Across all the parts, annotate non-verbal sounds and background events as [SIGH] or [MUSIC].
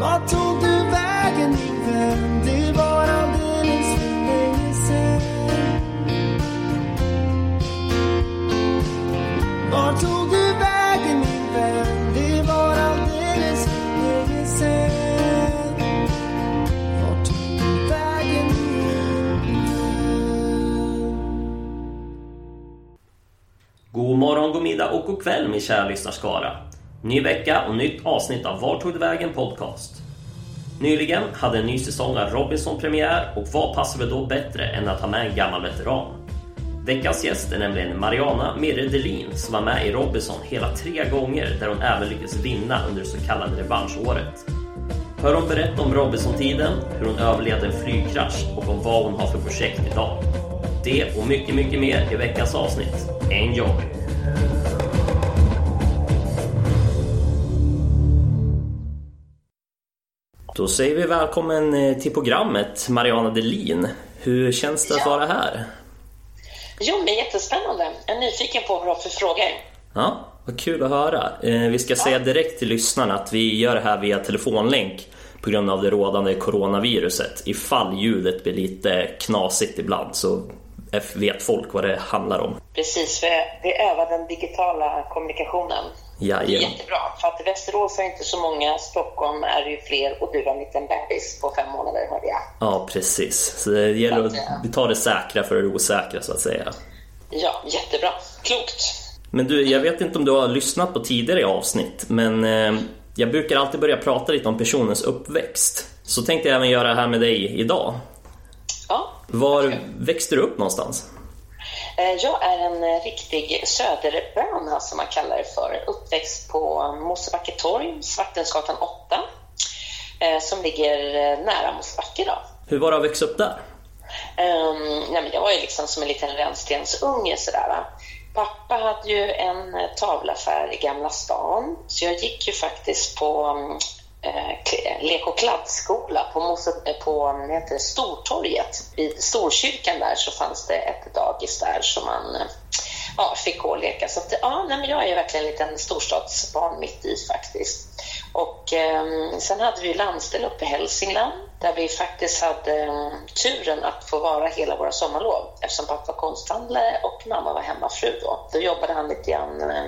Vart tog du vägen min vän? Det var alldeles för länge sen. Vart tog du vägen min vän? Det var alldeles för länge sen. Vart tog du vägen min vän? God morgon, god middag och god kväll min kära lyssnarskara. Ny vecka och nytt avsnitt av Var tog det vägen podcast. Nyligen hade en ny säsong av Robinson premiär och vad passar då bättre än att ha med en gammal veteran? Veckans gäst är nämligen Mariana Mirre Delin som var med i Robinson hela tre gånger där hon även lyckades vinna under det så kallade revanschåret. Hör hon berätta om Robinson-tiden, hur hon överlevde en flygkrasch och om vad hon har för projekt idag. Det och mycket, mycket mer i veckans avsnitt. Enjoy! Då säger vi välkommen eh, till programmet Mariana Delin. Hur känns det att Ja. vara här? Jo, men jättespännande. Jag är nyfiken på vad du har för frågor. Ja, vad kul att höra. Eh, Vi ska säga direkt till lyssnarna att vi gör det här via telefonlänk på grund av det rådande coronaviruset. Ifall ljudet blir lite knasigt ibland så vet folk vad det handlar om. Precis, för vi övar den digitala kommunikationen. Det är Jajamän. jättebra, för att Västerås har inte så många, Stockholm är det ju fler och du har en liten bebis på fem månader hörde jag. Ja, precis. Så det gäller att vi tar det säkra för det osäkra så att säga. Ja, jättebra. Klokt. Men du, jag vet inte om du har lyssnat på tidigare avsnitt, men eh, jag brukar alltid börja prata lite om personens uppväxt. Så tänkte jag även göra det här med dig idag. Ja. Var växte du upp någonstans? Eh, Jag är en eh, riktig söderböna som man kallar det för. Uppväxt på Mosebacke torg, Svartensgatan 8, eh, som ligger nära Mosebacke då. Hur var det att växa upp där? Um, nej, men jag var ju liksom som en liten rännstensunge sådär. Pappa hade ju en tavlaffär i Gamla stan, så jag gick ju faktiskt på um, Eh, eh, lek och kladdskola på, Mose, eh, på heter det, Stortorget. Vid Storkyrkan där så fanns det ett dagis där som man eh, ja, fick gå och leka. Så att, ja, nej, men jag är ju verkligen en liten storstadsbarn mitt i faktiskt. Och eh, sen hade vi landställ uppe i Hälsingland där vi faktiskt hade eh, turen att få vara hela våra sommarlov eftersom pappa var konsthandlare och mamma var hemmafru då. Då jobbade han lite grann eh,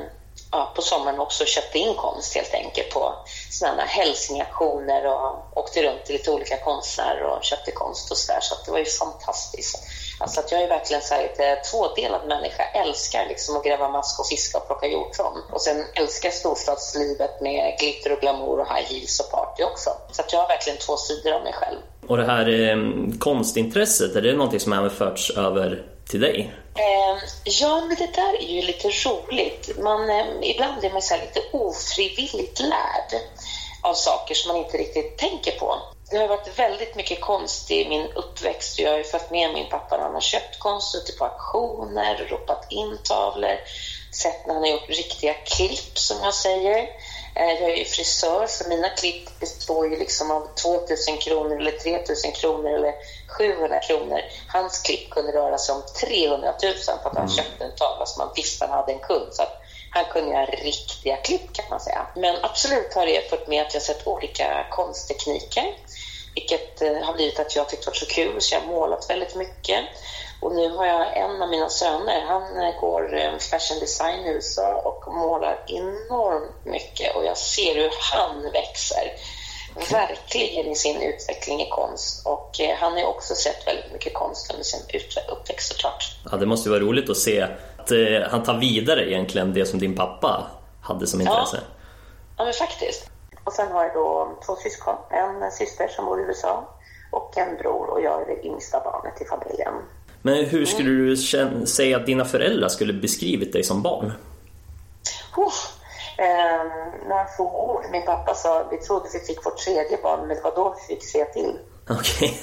ja, på sommaren också köpte in konst helt enkelt på sådana hälsingaktioner och åkte runt till lite olika konstnärer och köpte konst och sådär. Så att det var ju fantastiskt. Alltså att jag är verkligen så här lite tvådelad människa. Älskar liksom att gräva mask och fiska och plocka hjortron. Och sen älskar storstadslivet med glitter och glamour och high heels och party också. Så att jag har verkligen två sidor av mig själv. Och det här eh, konstintresset, är det någonting som även förts över till dig? Eh, ja, men det där är ju lite roligt. Man, eh, ibland är man så här lite ofrivilligt lärd av saker som man inte riktigt tänker på. Det har varit väldigt mycket konst i min uppväxt. Jag har ju följt med min pappa när han har köpt konst, ute på auktioner, ropat in tavlor, sett när han har gjort riktiga klipp, som jag säger. Ehm, jag är ju frisör, så mina klipp består ju liksom av 2000 kronor eller 3000 kronor eller 700 kronor. Hans klipp kunde röra sig om 300 000 för att han köpte en tavla som han visste han hade en kund. Så att han kunde göra riktiga klipp kan man säga. Men absolut har det fått med att jag sett olika konsttekniker. Vilket eh, har blivit att jag tyckt varit så kul, så jag har målat väldigt mycket. Och nu har jag en av mina söner, han eh, går eh, fashion design i USA och målar enormt mycket. Och jag ser hur han växer, verkligen i sin utveckling i konst. Och eh, han har ju också sett väldigt mycket konst under sin uppväxt såklart. Ja, det måste ju vara roligt att se att eh, han tar vidare egentligen det som din pappa hade som intresse. Ja, men faktiskt. Och sen har jag då två syskon. En syster som bor i USA och en bror och jag är det yngsta barnet i familjen. Men hur skulle du säga att dina föräldrar skulle beskrivit dig som barn? Uff. Eh, några få ord. Min pappa sa vi trodde vi fick vårt tredje barn, men det var då vi fick se till. Okej.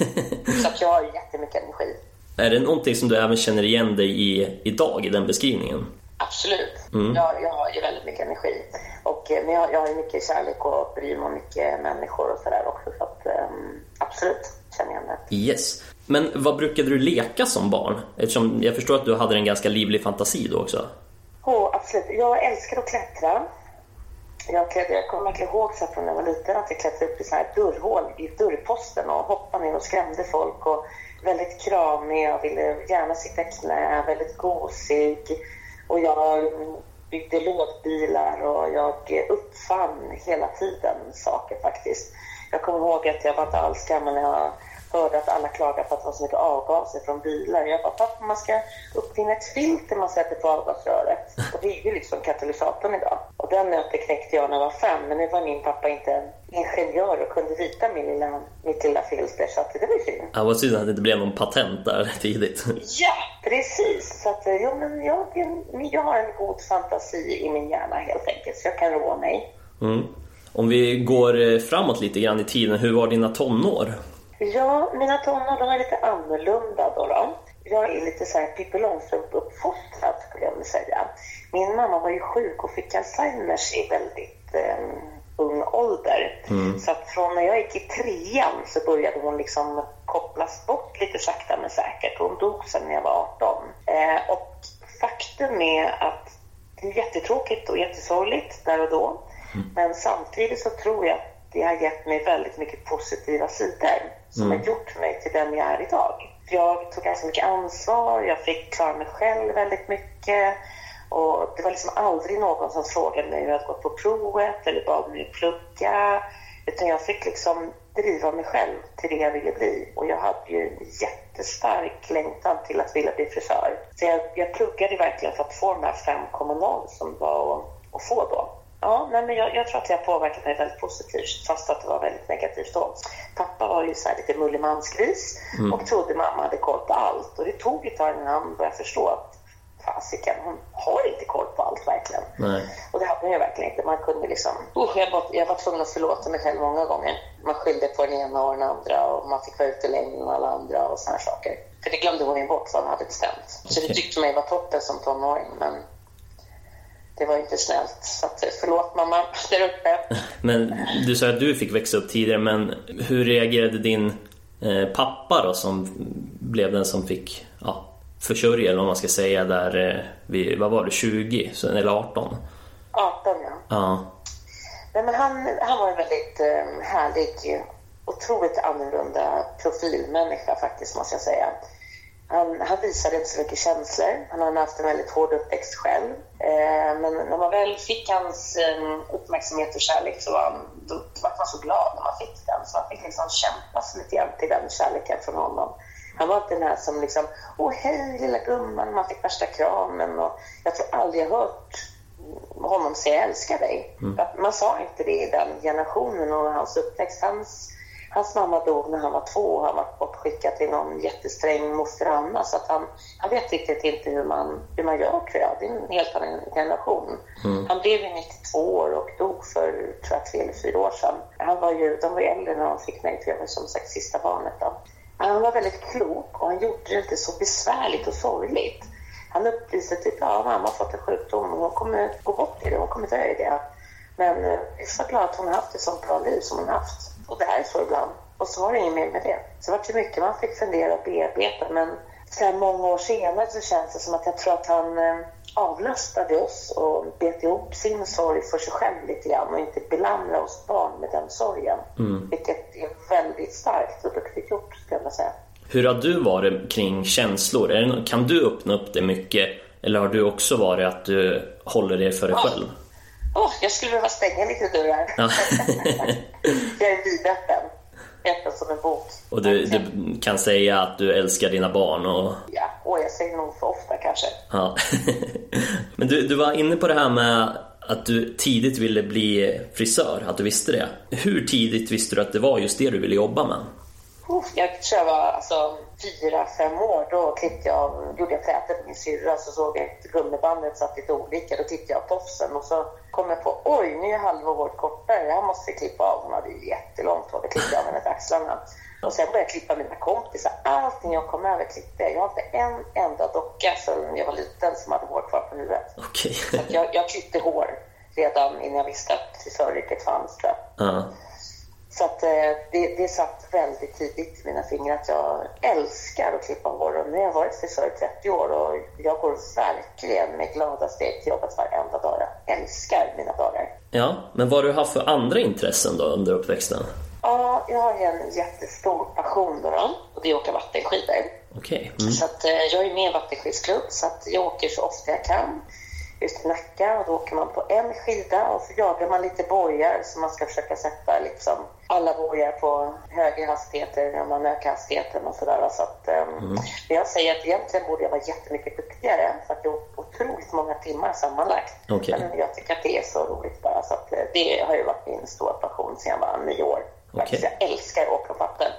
Så att jag har jättemycket energi. Är det någonting som du även känner igen dig i idag, i den beskrivningen? Absolut. Jag, jag har ju väldigt mycket energi. Och, eh, men jag, jag har ju mycket kärlek och bryr mig om mycket människor och sådär också. Så att, ehm, absolut känner jag det. Yes. Men vad brukade du leka som barn? Eftersom jag förstår att du hade en ganska livlig fantasi då också. Oh, absolut. Jag älskar att klättra. Jag, jag kommer verkligen ihåg så från när jag var liten att jag klättrade upp i så här dörrhål i dörrposten och hoppade ner och skrämde folk. Och väldigt kramig, jag ville gärna sitta i knä, väldigt gosig. Och jag mm, byggde lådbilar och jag uppfann hela tiden saker faktiskt. Jag kommer ihåg att jag var inte alls gammal när jag hörde att alla klagade på att det var så mycket avgaser från bilar. Jag bara, pappa man ska uppfinna ett filter man sätter på avgasröret. Och det är ju liksom katalysatorn idag. Och den nöten knäckte jag när jag var fem, men nu var min pappa inte ingenjör och kunde rita min lilla, mitt lilla filter, så att det var ju fint. Ja, vad synd att det inte blev någon patent där [LAUGHS] tidigt. Ja, precis. Så att, eh, jo, men jag, jag har en god fantasi i min hjärna helt enkelt, så jag kan roa mig. Mm. Om vi går eh, framåt lite grann i tiden, hur var dina tonår? Ja, mina tonår de är lite annorlunda då. då. Jag är lite så här Pippi Långstrump-uppfostrad skulle jag vilja säga. Min mamma var ju sjuk och fick Alzheimers i väldigt eh, ung ålder. Mm. Så att från när jag gick i trean så började hon liksom kopplas bort lite sakta men säkert. Hon dog sen när jag var 18. Eh, och faktum är att det är jättetråkigt och jättesorgligt där och då. Men samtidigt så tror jag att det har gett mig väldigt mycket positiva sidor som har gjort mig till den jag är idag. Jag tog ganska mycket ansvar, jag fick klara mig själv väldigt mycket och det var liksom aldrig någon som frågade mig hur jag hade gått på provet eller bad mig plugga utan jag fick liksom driva mig själv till det jag ville bli och jag hade ju en jättestark längtan till att vilja bli frisör. Så jag, jag pluggade verkligen för att få de här 5,0 som var att, att få då. Ja, nej, men jag, jag tror att det har påverkat mig väldigt positivt fast att det var väldigt negativt då. Pappa var ju så här lite mullimansgris och trodde mamma hade koll på allt. Och det tog ett tag innan han började förstå att fasiken, hon har inte koll på allt verkligen. Nej. Och det hade ju verkligen inte. Man kunde liksom... Uh, jag, var, jag var tvungen att förlåta mig själv många gånger. Man skyllde på den ena och den andra och man fick vara ute längre än alla andra och här saker. För det glömde hon ju bort vad hon hade bestämt. Så det tyckte ju var toppen som tonåring, men det var inte snällt. Så att, förlåt mamma [LAUGHS] där uppe. [LAUGHS] Men du sa att du fick växa upp tidigare, men hur reagerade din eh, pappa då som blev den som fick ja, försörja, eller vad man ska säga, där eh, vid, vad var det, 20 så- eller 18? 18 ja. Ja. Nej, men han, han var en väldigt eh, härlig, otroligt annorlunda profilmänniska faktiskt, måste jag säga. Han, han visade inte så mycket känslor. Han hade haft en väldigt hård uppväxt själv. Eh, men när man väl fick hans eh, uppmärksamhet och kärlek så var han, då var man så glad när man fick den. Så man fick liksom kämpa sig lite grann till den kärleken från honom. Han var inte den här som liksom, åh hej lilla gumman, man fick värsta kramen. Och jag tror aldrig jag hört honom säga jag älskar dig. Att Man sa inte det i den generationen och hans uppväxt. Hans, hans mamma dog när han var två och han var bortskickad till någon jättesträng moster Anna. Så att han, han vet riktigt inte hur man, hur man gör tror jag. Det är en helt annan generation. Han blev ju 92 år och dog för tror jag, tre eller fyra år sedan. Han var ju, de var ju äldre när de fick mig, för jag var som sagt sista barnet. Då. Han var väldigt klok och han gjorde det inte så besvärligt och sorgligt. Han upplyste typ, ja mamma har fått en sjukdom och hon kommer gå bort i det, hon kommer dö i det. Men eh, jag är så glad att hon har haft ett sånt bra liv som hon har haft. Och det är så ibland. Och så var det inget mer med det. Så det var det mycket man fick fundera och bearbeta. Men så här många år senare så känns det som att jag tror att han eh, avlastade oss och bet ihop sin sorg för sig själv lite grann och inte belamra oss barn med den sorgen. Vilket är väldigt starkt och duktigt gjort skulle jag säga. Hur har du varit kring känslor? Det, kan du öppna upp det mycket? Eller har du också varit att du håller det för dig Ja. själv? Åh, jag skulle behöva stänga lite dörrar. Ja. [LAUGHS] jag är vidöppen. Öppen som en bok. Och du, du kan säga att du älskar dina barn och Ja, och jag säger nog för ofta kanske. Ja. [LAUGHS] Men du, du var inne på det här med att du tidigt ville bli frisör, att du visste det. Hur tidigt visste du att det var just det du ville jobba med? Uff, Jag tror jag var alltså, fyra, fem år. Då klippte jag, gjorde jag flätor med min syrra så såg jag att gummibandet satt lite olika. Då tittade jag på tofsen och så kom jag på oj, nu är halva håret kortare. Det här måste vi klippa av. Hon hade ju jättelångt hår. Det klippte jag av henne till axlarna. Och sen började jag klippa mina kompisar. Allting jag kom över klippte jag. Jag har inte en enda docka sedan jag var liten som hade hår kvar på huvudet. Att jag, jag klippte hår redan innan jag visste att frisöryrket fanns. Tror jag. Så att eh, det, det satt väldigt tidigt i mina fingrar att jag älskar att klippa hår. Och nu har jag varit frisör i 30 år och jag går verkligen med glada steg till jobbet varenda dag. Jag älskar mina dagar. Ja, men vad har du haft för andra intressen då under uppväxten? Ja, jag har en jättestor passion då, då och det är att åka vattenskidor. Okej. Mm. Så att, eh, jag är med i en vattenskidsklubb så att jag åker så ofta jag kan ut till Nacka och då åker man på en skida och så jagar man lite bojar så man ska försöka sätta liksom alla bojar på högre hastigheter när man ökar hastigheten och sådär. Så att, um, Men jag säger att egentligen borde jag vara jättemycket duktigare för att det är otroligt många timmar sammanlagt. Okej. Men jag tycker att det är så roligt bara så att eh, det har ju varit min stora passion sedan jag var nio år. Faktiskt, Jag älskar att åka på vatten.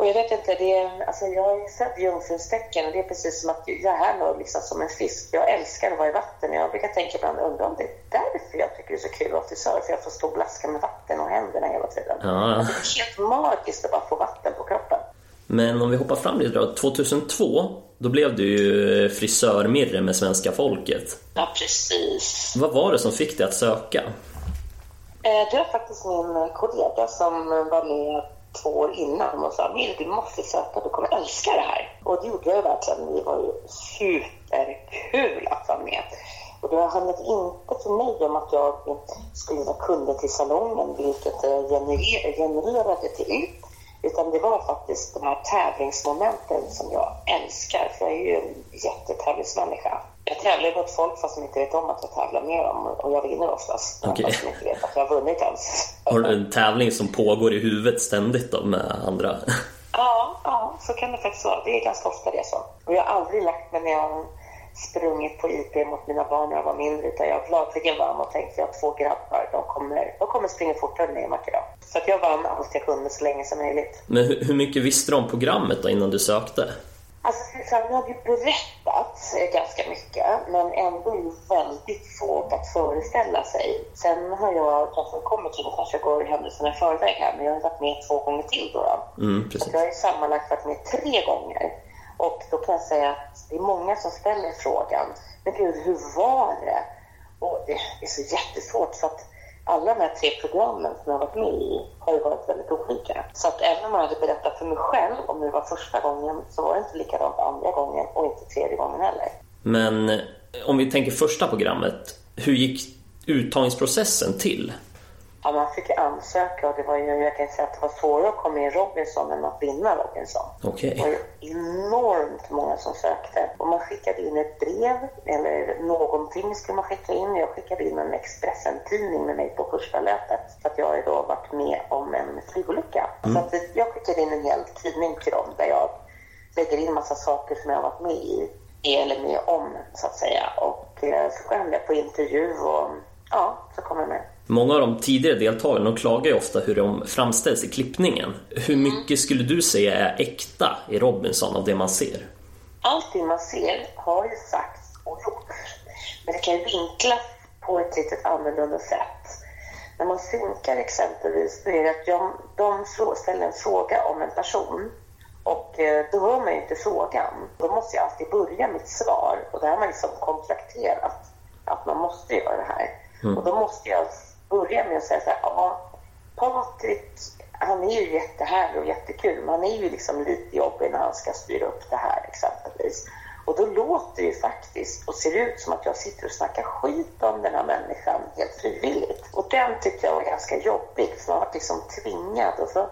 Och jag vet inte, det är, alltså jag är född i jungfrustecken och det är precis som att jag är här nu liksom som en fisk. Jag älskar att vara i vatten. Jag brukar tänka ibland, undrar om det är därför jag tycker det är så kul att vara för jag får stå och blaska med vatten och händerna hela tiden. Ja. Alltså, det är helt magiskt att bara få vatten på kroppen. Men om vi hoppar fram lite då. 2002, då blev du ju frisörmirre med svenska folket. Ja, precis. Vad var det som fick dig att söka? Eh, Det var faktiskt min kollega som var med två år innan och sa Mir, du måste söka, du kommer älska det här. Och det gjorde jag verkligen. Det var ju superkul att vara med. Och det handlade inte för mig om att jag skulle vara kunden till salongen, vilket eh, det genererade till. Utan det var faktiskt de här tävlingsmomenten som jag älskar, för jag är ju en jättetävlingsmänniska. Jag tävlar mot folk fast de inte vet om att jag tävlar med dem och jag vinner oftast. Okej. Fast de inte vet att jag har vunnit ens. Har du en tävling som pågår i huvudet ständigt då med andra? [LAUGHS] Ja, ja, så kan det faktiskt vara. Det är ganska ofta det så. Och jag har aldrig lagt mig när jag sprungit på IP mot mina barn när jag var mindre utan jag gladeligen vann och tänkt jag har två grabbar, de kommer, de kommer springa fortare än mig jag. Så att jag vann allt jag kunde så länge som möjligt. Men hur, hur mycket visste du om programmet då innan du sökte? Alltså Susanne hade ju berättat eh, ganska mycket men ändå är det väldigt svårt att föreställa sig. Sen har jag, kanske kommer till, kanske går händelserna i förväg här, men jag har varit med två gånger till då. då. Mm, Så jag har sammanlagt varit med tre gånger. Och då kan jag säga att det är många som ställer frågan, men gud, hur var det? Och det är så jättesvårt för att alla de här tre programmen som jag har varit med i har ju varit väldigt olika. Så att även om jag hade berättat för mig själv om det var första gången så var det inte likadant andra gången och inte tredje gången heller. Men eh, om vi tänker första programmet, hur gick uttagningsprocessen till? Ja, man fick ansöka och det var ju, jag kan säga att det var svårare att komma in Robinson än att vinna Robinson. Okej. Det var ju enormt många som sökte. Och man skickade in ett brev eller någonting skulle man skicka in. Jag skickade in en Expressen-tidning med mig på första löpet. För att jag har då varit med om en flygolycka. Så att jag skickade in en hel tidning till dem där jag lägger in massa saker som jag har varit med i eller med om så att säga. Och eh, så går jag på intervju och ja, så kommer jag med. Många av de tidigare deltagarna de klagar ju ofta hur de framställs i klippningen. Hur mycket skulle du säga är äkta i Robinson av det man ser? allting man ser har ju sagts och gjorts. Men det kan ju vinklas på ett litet annorlunda sätt. När man synkar exempelvis, då är det att de frå- ställer en fråga om en person och eh, då hör man ju inte frågan. Då måste jag alltid börja mitt svar och det har man liksom kontrakterat att man måste göra det här. Och då måste jag börja med att säga så här, ja, Patrik, han är ju jättehärlig och jättekul, men han är ju liksom lite jobbig när han ska styra upp det här exempelvis. Och då låter det ju faktiskt och ser ut som att jag sitter och snackar skit om den här människan helt frivilligt. Och den tyckte jag var ganska jobbig, för man var liksom tvingad. Och så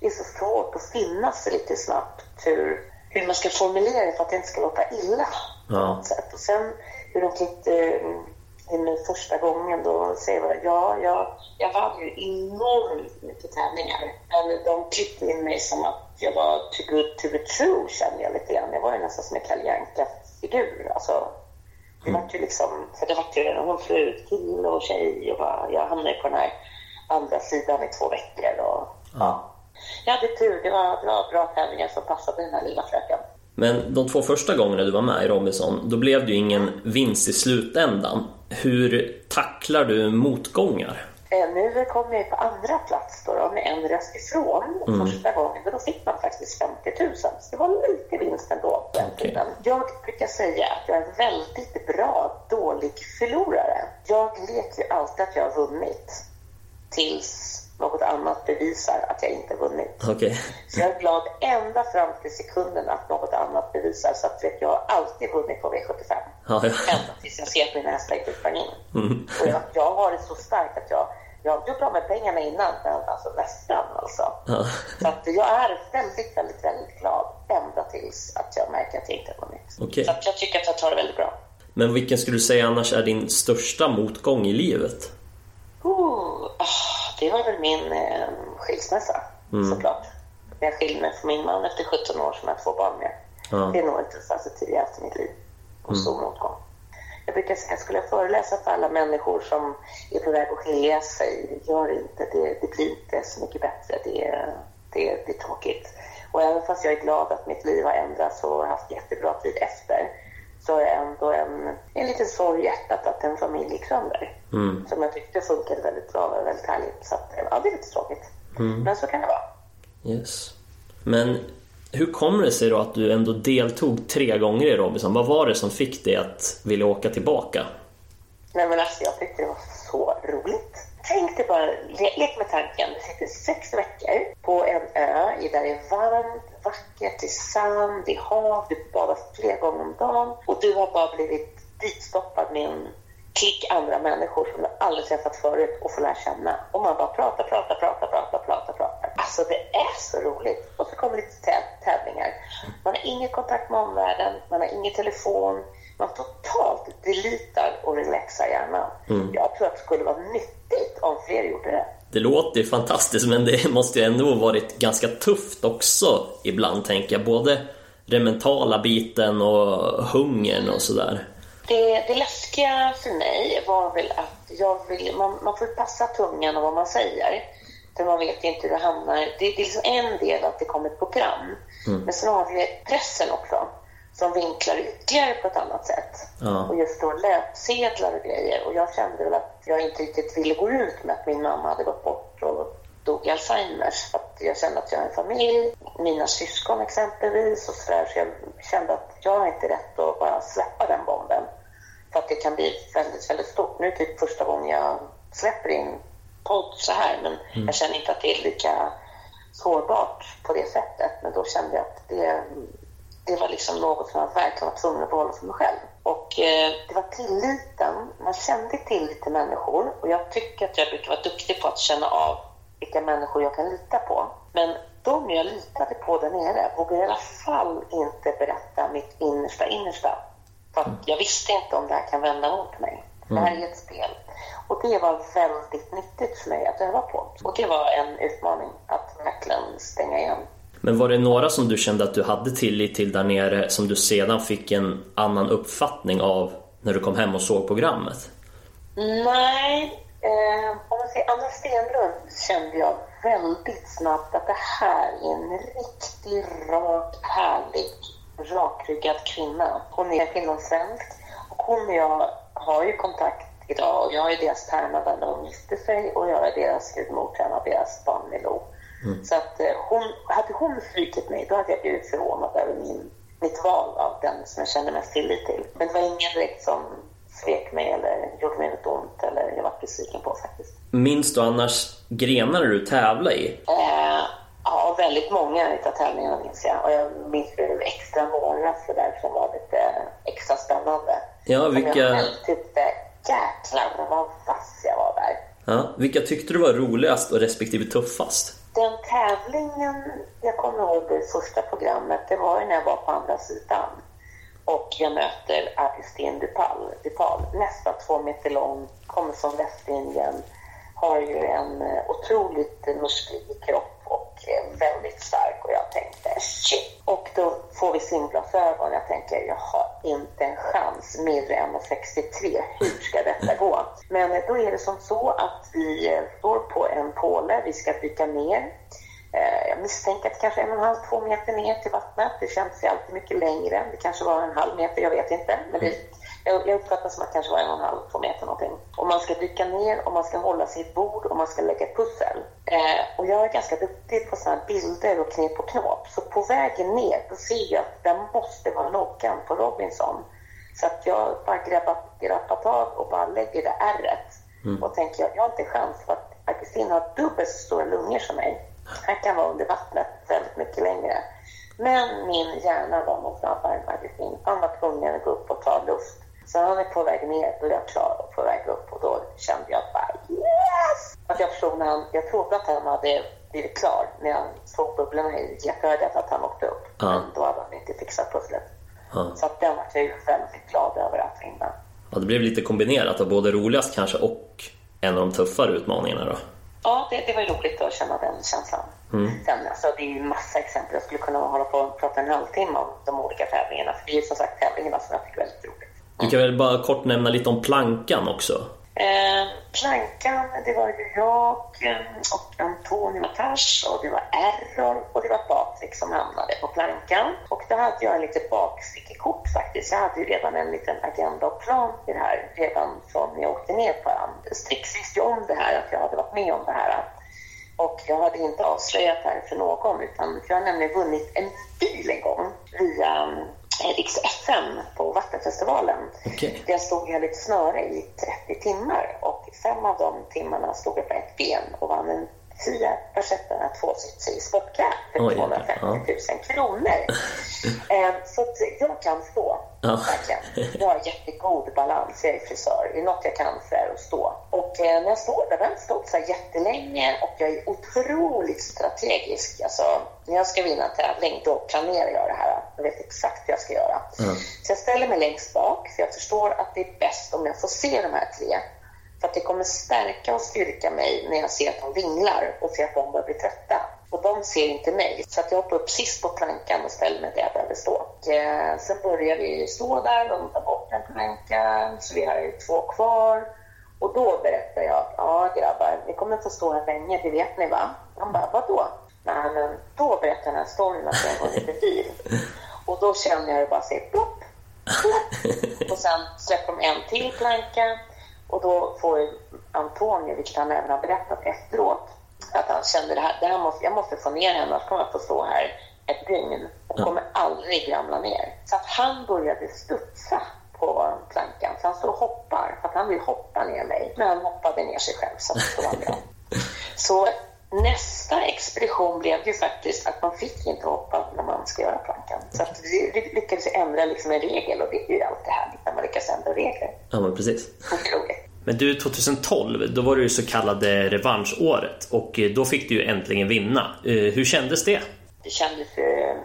det är så svårt att finna sig lite snabbt hur, hur man ska formulera det för att det inte ska låta illa. Ja. Och sen hur de klippte in första gången då säger jag, ja, jag, jag vann ju enormt mycket tävlingar. Men de klippte in mig som att jag var too good to be true kände jag lite grann. Jag var ju nästan som en Kalle Anka-figur. Alltså, det var ju liksom, för det var ju hon flög ut kille och tjej och bara, jag hamnade på den här andra sidan i två veckor och Ja. jag hade tur. Det var, var bra tävlingar som passade den här lilla fröken. Men de två första gångerna du var med i Robinson, då blev det ju ingen vinst i slutändan. Hur tacklar du motgångar? Eh, Nu kom jag på andra plats då, då med en röst ifrån första gången. Då fick man faktiskt 50 000. Så det var lite vinst ändå på den Okej. tiden. Jag brukar säga att jag är en väldigt bra dålig förlorare. Jag vet ju alltid att jag har vunnit tills något annat bevisar att jag inte vunnit. Okej. Så jag är glad ända fram till sekunden att något annat bevisar. Så att jag har alltid vunnit på V75. Ja, ja. Ända tills jag ser att min hästar inte sprang in. Och jag, jag har det så starkt att jag, jag har gjort av med pengarna innan, men alltså nästan alltså. Ja. Så att jag är väldigt, väldigt, väldigt glad ända tills att jag märker att jag inte har vunnit. Okej. Så att jag tycker att jag tar det väldigt bra. Men vilken skulle du säga annars är din största motgång i livet? Oh, det var väl min eh, skilsmässa, såklart. När jag skilde mig från min man efter 17 år som jag har två barn med. Ja. Det är nog inte så tidigast i mitt liv. Och stor motgång. Jag brukar säga, skulle jag föreläsa för alla människor som är på väg att skilja sig, gör inte det. Det blir inte så mycket bättre. Det är, det, är, det är tråkigt. Och även fast jag är glad att mitt liv har ändrats och haft jättebra tid efter, så är ändå en, en liten sorg i hjärtat att en familj gick sönder. Mm. Som jag tyckte funkade väldigt bra och väldigt härligt. Så att, ja, det är lite tråkigt. Men så kan det vara. Yes. Men hur kommer det sig då att du ändå deltog tre gånger i Robinson? Vad var det som fick dig att vilja åka tillbaka? Nej men alltså jag tyckte det var så roligt. Tänk dig bara, le- lek med tanken. Du sitter sex veckor på en ö där det är varmt, vackert, det är sand, det är hav, du badar flera gånger om dagen och du har bara blivit ditstoppad med en klick andra människor som du aldrig träffat förut och får lära känna. Och man bara pratar, pratar, pratar, pratar, pratar, pratar. Alltså det är så roligt. Och så kommer lite täv- tävlingar. Man har ingen kontakt med omvärlden, man har ingen telefon. Man totalt delitar och relaxar hjärnan. Jag tror att det skulle vara nyttigt om fler gjorde det. Det låter ju fantastiskt men det måste ju ändå varit ganska tufft också ibland tänker jag. Både den mentala biten och hungern och sådär. Det, det läskiga för mig var väl att jag vill, man, man får passa tungan och vad man säger. För man vet inte hur det hamnar. Det, det är liksom en del att det kommer ett program. Men sen har vi pressen också. Som vinklar ytterligare på ett annat sätt. Ja. Och just då löpsedlar och grejer. Och jag kände väl att jag inte riktigt ville gå ut med att min mamma hade gått bort och dog i Alzheimers. Att jag kände att jag har en familj, mina syskon exempelvis och sådär. Så jag kände att jag har inte rätt att bara släppa den bomben. För att det kan bli väldigt, väldigt stort. Nu är det typ första gången jag släpper in podd så här. Men jag känner inte att det är lika sårbart på det sättet. Men då kände jag att det, det var liksom något som jag verkligen var tvungen att behålla för mig själv. Och eh, det var tilliten. Man kände tillit till människor. Och jag tycker att jag brukar vara duktig på att känna av vilka människor jag kan lita på. Men de jag litade på där nere vågade i alla fall inte berätta mitt innersta innersta. För att jag visste inte om det här kan vända mot mig. Det här är ett spel. Och det var väldigt nyttigt för mig att öva på. Och det var en utmaning att verkligen stänga igen. Men var det några som du kände att du hade tillit till där nere som du sedan fick en annan uppfattning av när du kom hem och såg programmet? Nej, eh, om man säger Anna Stenlund kände jag väldigt snabbt att det här är en riktig, rak, härlig, rakryggad kvinna. Hon är finlandssvensk och hon och jag har ju kontakt idag jag är deras tärna när de gifte sig och jag är deras gudmor, tränar deras barn Milou. Så att eh, hon, hade hon svikit mig då hade jag blivit förvånad över min, mitt val av den som jag kände mest tillit till. Men det var ingen direkt som svek mig eller gjorde mig något ont eller jag var besviken på faktiskt. Minns du annars grenar du tävlade i? Eh, ja, väldigt många utav tävlingarna minns jag. Och jag minns extra några sådär som var lite extra spännande. Ja, Som vilka, jag tyckte, jäklar vad vass jag var där. ja, vilka tyckte du var roligast och respektive tuffast? Den tävlingen jag kommer ihåg det första programmet, det var ju när jag var på andra sidan. Och jag möter Augustin Dupal, Dupal, nästan två meter lång, kommer från Västindien, har ju en eh, otroligt musklig kropp och eh, väldigt stark. Och jag tänkte shit. Och då får vi simglasögon. Jag tänker jag har inte en chans, mindre än 63. Hur ska detta gå? Men eh, då är det som så att vi eh, står på en påle, vi ska dyka ner. Jag misstänker att det kanske är en och en halv, två meter ner till vattnet. Det känns ju alltid mycket längre. Det kanske var en halv meter, jag vet inte. Men det, jag, jag uppfattar som att kanske var en och en halv, två meter någonting. Och man ska dyka ner och man ska hålla ett bord och man ska lägga pussel. Eh, och jag är ganska duktig på sådana här bilder och knep och knåp. Så på vägen ner, då ser jag att det måste vara loggan på Robinson. Så att jag bara grabbar, grappar tag och bara lägger det ärret. Och tänker jag, jag har inte chans för att Augustin har dubbelt så stora lungor som mig. Han kan vara under vattnet väldigt mycket längre. Men min hjärna var nog snabbare än Augustin. Han var tvungen att gå upp och ta luft. Så han är på väg ner och jag är klar och på väg upp och då kände jag bara yes! Att jag förstod när han, jag trodde att han hade blivit klar när jag såg bubblorna i jätteögat att han åkte upp. Ja. Men då hade han inte fixat pusslet. Ja. Så att den var jag ju väldigt glad över att vinna. Ja, det blev lite kombinerat och både roligast kanske och en av de tuffare utmaningarna då. Ja, det, det var ju roligt att känna den känslan. Sen, alltså, det är ju massa exempel. Jag skulle kunna hålla på och prata en halvtimme om de olika tävlingarna. För det är ju som sagt tävlingarna som jag tycker är väldigt roligt. Du kan väl bara kort nämna lite om plankan också? Eh, plankan, det var ju jag eh, och Antonio Tars och det var Errol och det var Patrik som hamnade på plankan. Och då hade jag en lite bakfickekort faktiskt. Jag hade ju redan en liten agenda och plan i det här redan från när jag åkte ner på ön. Strix visste ju om det här, att jag hade varit med om det här. Och jag hade inte avslöjat det här för någon utan jag har nämligen vunnit en bil en gång via eh, Riks FM på Vattenfestivalen. Okej. Där stod jag lite snöre i 30 timmar och fem av de timmarna stod jag på ett ben och vann en Fiat Perceptorna tvåsitsig sportcab för Oj, 250 ja. 000 kronor. [LAUGHS] Eh, så att jag kan stå, Ja. verkligen. Jag har jättegod balans, jag är frisör. Det är något jag kan för att stå. Och eh, när jag står där, jag har stått så här jättelänge och jag är otroligt strategisk. Alltså, när jag ska vinna en tävling, då planerar jag det här. Jag vet exakt hur jag ska göra. Så jag ställer mig längst bak, för jag förstår att det är bäst om jag får se de här tre. För att det kommer stärka och styrka mig när jag ser att de vinglar och ser att de börjar bli trötta. Och de ser inte mig. Så att jag hoppar upp sist på plankan och ställer mig där jag behöver stå. Och, eh, sen börjar vi stå där, de tar bort en planka, så vi har ju två kvar. Och då berättar jag att ja grabbar, ni kommer få stå här länge, det vet ni va? De bara, vadå? Nej, men då berättar den här storyn att jag går lite dyr. Och då känner jag det bara säger plopp, plopp. Och sen släpper de en till planka. Och då får Antonio, vilket han även har berättat efteråt, att han kände det här, det här måste, jag måste få ner henne, annars kommer jag få stå här ett dygn och kommer aldrig ramla ner. Så att han började studsa på plankan, så han står och hoppar, för att han vill hoppa ner mig. Men han hoppade ner sig själv, så det var bra. [LAUGHS] Så nästa expedition blev ju faktiskt att man fick inte hoppa när man ska göra plankan. Så att vi lyckades ändra liksom en regel och det är ju alltid härligt när man lyckas ändra regler. Ja, men precis. Otroligt. Men du, 2012, då var det ju så kallade revanschåret och eh, då fick du ju äntligen vinna. Eh, Hur kändes det? Det kändes eh,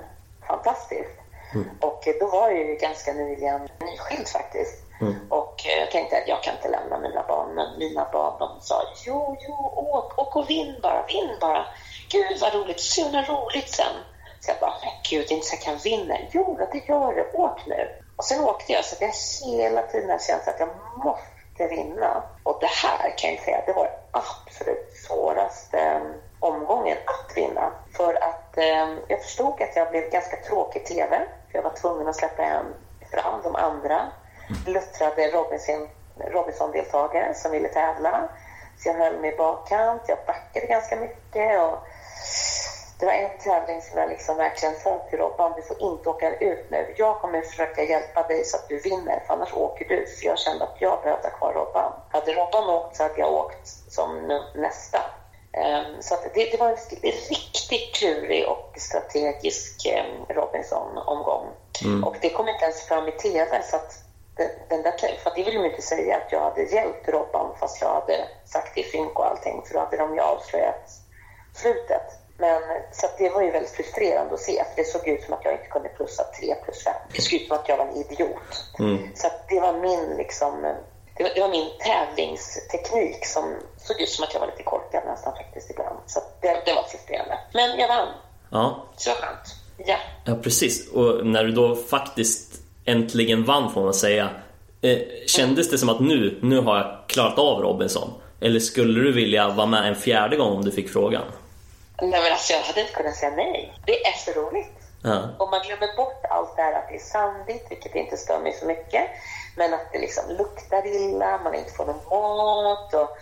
fantastiskt. Och eh, då var jag ju ganska nyligen nyskild faktiskt. Mm. Och eh, jag tänkte att jag kan inte lämna mina barn, men mina barn de sa jo, jo, åk, åk och vinn bara, vinn bara. Gud vad roligt, så himla roligt sen. Så jag bara, men gud, det är inte så jag kan vinna. Jo, det gör det, åk nu. Och sen åkte jag, så att jag hela tiden känt att jag måste vinna. Och det här kan jag säga, det var absolut svåraste mm, omgången att vinna. För att eh, jag förstod att jag blev ganska tråkig i TV. För jag var tvungen att släppa en fram de andra luttrade Robinson, Robinson-deltagare som ville tävla. Så jag höll mig i bakkant, jag backade ganska mycket. Och det var en tävling som jag liksom verkligen sa till Robban, du får inte åka ut nu. Jag kommer försöka hjälpa dig så att du vinner, för annars åker du. För jag kände att jag behövde ha kvar Robban. Hade Robban åkt så hade jag åkt som nästa. Ehm, Så det, det var en riktigt klurig och strategisk ehm, Robinson-omgång. Och det kom inte ens fram i TV. Så att den, den där, för att det vill de inte säga att jag hade hjälpt Robban fast jag hade sagt det i synk och allting. För då hade de ju avslöjat slutet. Men, så det var ju väldigt frustrerande att se. För det såg ut som att jag inte kunde plussa 3 plus 5. Det såg ut som att jag var en idiot. Så att det var min liksom... Det var, det var min tävlingsteknik som såg ut som att jag var lite korkad nästan faktiskt ibland. Så det, det var frustrerande. Men jag vann. Ja, Så skönt. Ja. ja precis. Och när du då faktiskt äntligen vann får man säga. Eh, kändes det som att nu, nu har jag klarat av Robinson? Eller skulle du vilja vara med en fjärde gång om du fick frågan? Nej, men alltså, jag hade inte kunnat säga nej. Det är så roligt. Ja. Om man glömmer bort allt det här att det är sandigt, vilket inte stör mig så mycket, men att det liksom luktar illa, man inte får någon mat och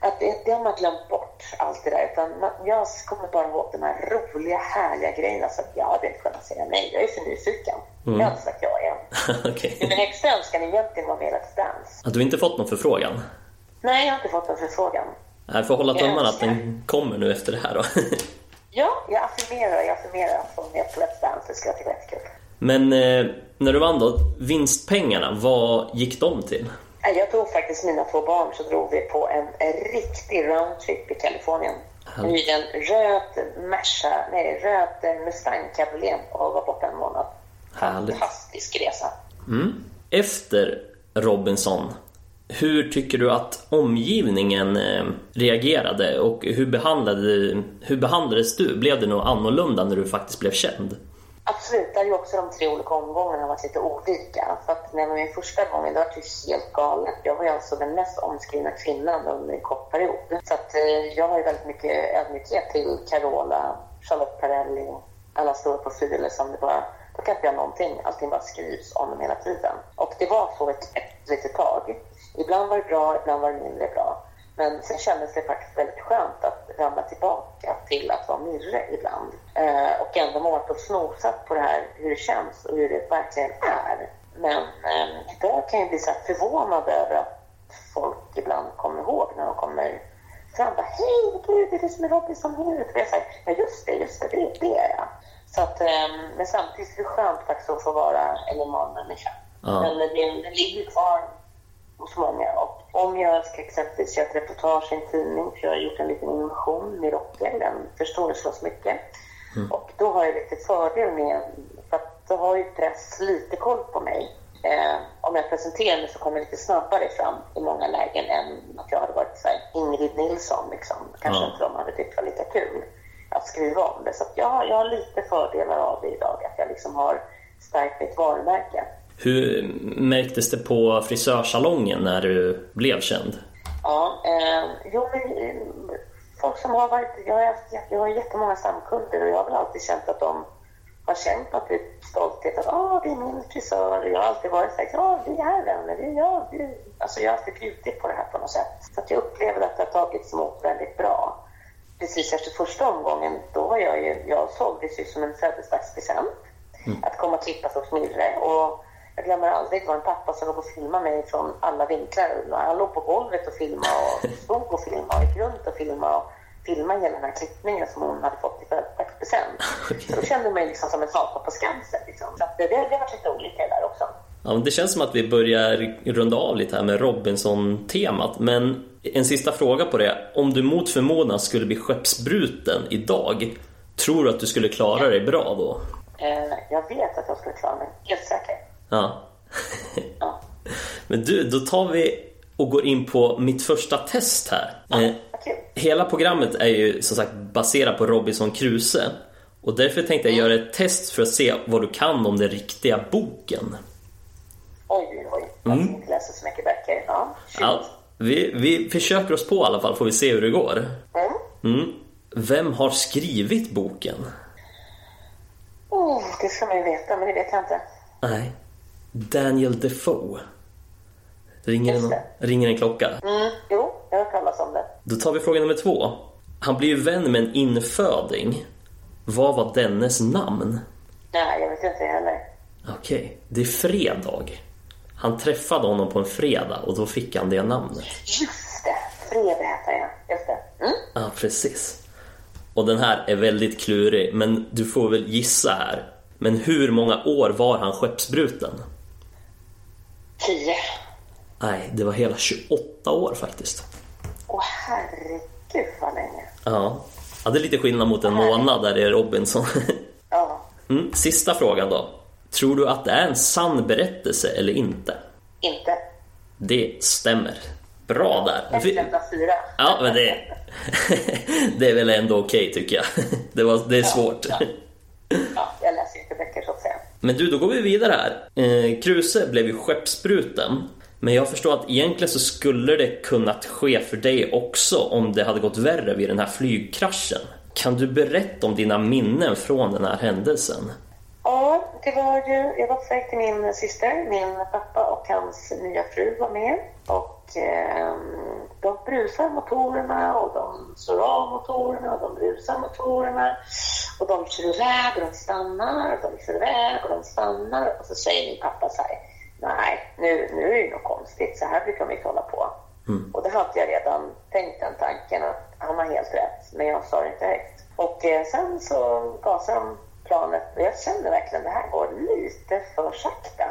att det, det har man glömt bort, allt det där. Utan man, jag kommer bara ihåg de här roliga, härliga grejerna så att jag hade inte kunnat säga nej. Jag är för nyfiken. Jag har inte sagt ja än. [LAUGHS] Okej. I min högsta önskan egentligen vara med Let's Dance. Att du inte fått någon förfrågan? Nej, jag har inte fått en förfrågan. Jag får hålla tummarna att den kommer nu efter det här då. [LAUGHS] Ja, jag affirmerar, jag affirmerar från Let's Dance. Det tycka är jättekul. Men eh, när du vann då, vinstpengarna, vad gick de till? Jag tog faktiskt mina två barn så drog vi på en, en riktig roundtrip i Kalifornien. Jag hyrde en röd Merca, nej röd Mustang Cabriolet och var borta en månad. Härligt. Fantastisk resa. Efter Robinson, hur tycker du att omgivningen eh, reagerade och hur, behandlade, hur behandlades du? Blev det något annorlunda när du faktiskt blev känd? Absolut, Det är ju också de tre olika omgångarna varit lite olika. För att när det min första gång, det var ju helt galet. Jag var ju alltså den mest omskrivna kvinnan under en kort period. Så att eh, jag har ju väldigt mycket ödmjukhet till Carola, Charlotte Perrelli, alla stora profiler som det bara, då kan inte jag någonting. Allting bara skrivs om dem hela tiden. Och det var så ett, ett litet tag. Ibland var det bra, ibland var det mindre bra. Men sen kändes det faktiskt väldigt skönt att ramla tillbaka till att vara Mirre ibland. Eh, och ändå målat och snosat på det här, hur det känns och hur det verkligen är. Men eh, idag kan jag bli så förvånad över att folk ibland kommer ihåg när de kommer fram. Bara, Hej, gud, det är det som är Robinson-huvudet. Och jag säger, ja just det, just det, det, det är jag. Så att, eh, men samtidigt är det skönt faktiskt att få vara en normal människa. Ja. Men det, det ligger kvar hos många. Och om jag ska exempelvis göra ett reportage i en tidning, för jag har gjort en liten innovation med Rocker, den förstoringsglas mycket. Och då har jag lite fördel med, för att då har ju press lite koll på mig. Eh, om jag presenterar mig så kommer jag lite snabbare fram i många lägen än att jag hade varit så här, Ingrid Nilsson. Liksom. Kanske Ja. inte de hade tyckt var lika kul att skriva om det. Så jag, jag har lite fördelar av det idag, att jag liksom har stärkt mitt varumärke. Hur märktes det på frisörsalongen när du blev känd? Ja, eh, jo, men, eh, folk som har varit... Jag har, haft, jag har jättemånga samkunder och jag har väl alltid känt att de har känt något typ stolthet att ah, det är min frisör. Jag har alltid varit såhär, ja, vi är vänner, vi gör vi. Alltså jag har alltid bjudit på det här på något sätt. Så jag upplever att det har tagits emot väldigt bra. Precis efter första omgången, då var jag ju, jag såldes ju som en födelsedagspresent. Att komma och klippas hos Mirre. Och jag glömmer aldrig, det var en pappa som låg och filmade mig från alla vinklar. Han låg på golvet och filmade och [LAUGHS] stod och filmade och gick runt och filmade och filmade hela den här klippningen som hon hade fått i födelsedagspresent. Så då kände jag mig liksom som en apa på Skansen. Liksom. Så det, det, det varit lite olika där också. Ja, det känns som att vi börjar runda av lite här med Robinson-temat. Men en sista fråga på det. Om du mot förmodan skulle bli skeppsbruten idag, tror du att du skulle klara dig bra då? Eh, jag vet att jag skulle klara mig, helt säker. Ja. Ja. [LAUGHS] Men du, då tar vi och går in på mitt första test här. Eh, Vad kul. Hela programmet är ju som sagt baserat på Robinson Crusoe. Och därför tänkte jag göra ett test för att se vad du kan om den riktiga boken. Oj, oj, oj. Jag mm. inte läsa så mycket böcker. Ja. Ja, vi, vi försöker oss på i alla fall, får vi se hur det går. Mm. Mm. Vem har skrivit boken? Oh, det ska man ju veta, men det vet jag inte. Nej. Daniel Defoe. Ringer, en, ringer en klocka? Mm, jo, jag har hört talas om det. Då tar vi fråga nummer två. Han blir ju vän med en inföding. Vad var dennes namn? Nej, jag vet inte heller. Okej, det är fredag. Han träffade honom på en fredag och då fick han det namnet. Just det, Fredag heter jag. Just det. Mm. Ja, precis. Och den här är väldigt klurig, men du får väl gissa här. Men hur många år var han skeppsbruten? Tio. Nej, det var hela 28 år faktiskt. Åh herregud vad länge. Ja, ja det är lite skillnad mot en månad där det är Robinson. Ja, Mm, sista frågan då. Tror du att det är en sann berättelse eller inte? inte. Det stämmer. Bra där. Ett enda fyra. Ja, men det, [LAUGHS] det är väl ändå okej tycker jag. [LAUGHS] Det, var, det är svårt. ja. Ja, jag läser ju inte böcker så att säga. Men du, då går vi vidare här. Eh, Kruse blev ju skeppsbruten. Men jag förstår att egentligen så skulle det kunnat ske för dig också om det hade gått värre vid den här flygkraschen. Kan du berätta om dina minnen från den här händelsen? Ja, det var ju, jag var på väg till min syster, min pappa och hans nya fru var med. Och eh, de brusar motorerna och de slår av motorerna och de brusar motorerna. Och de kör iväg och de stannar och de kör iväg och de stannar. Och så säger min pappa så här, nej, nu, nu är det något konstigt, så här brukar de inte hålla på. Och det hade jag redan tänkt den tanken att han har helt rätt, men jag sa det inte högt. Och eh, sen så gasade de planet och jag kände verkligen det här går lite för sakta.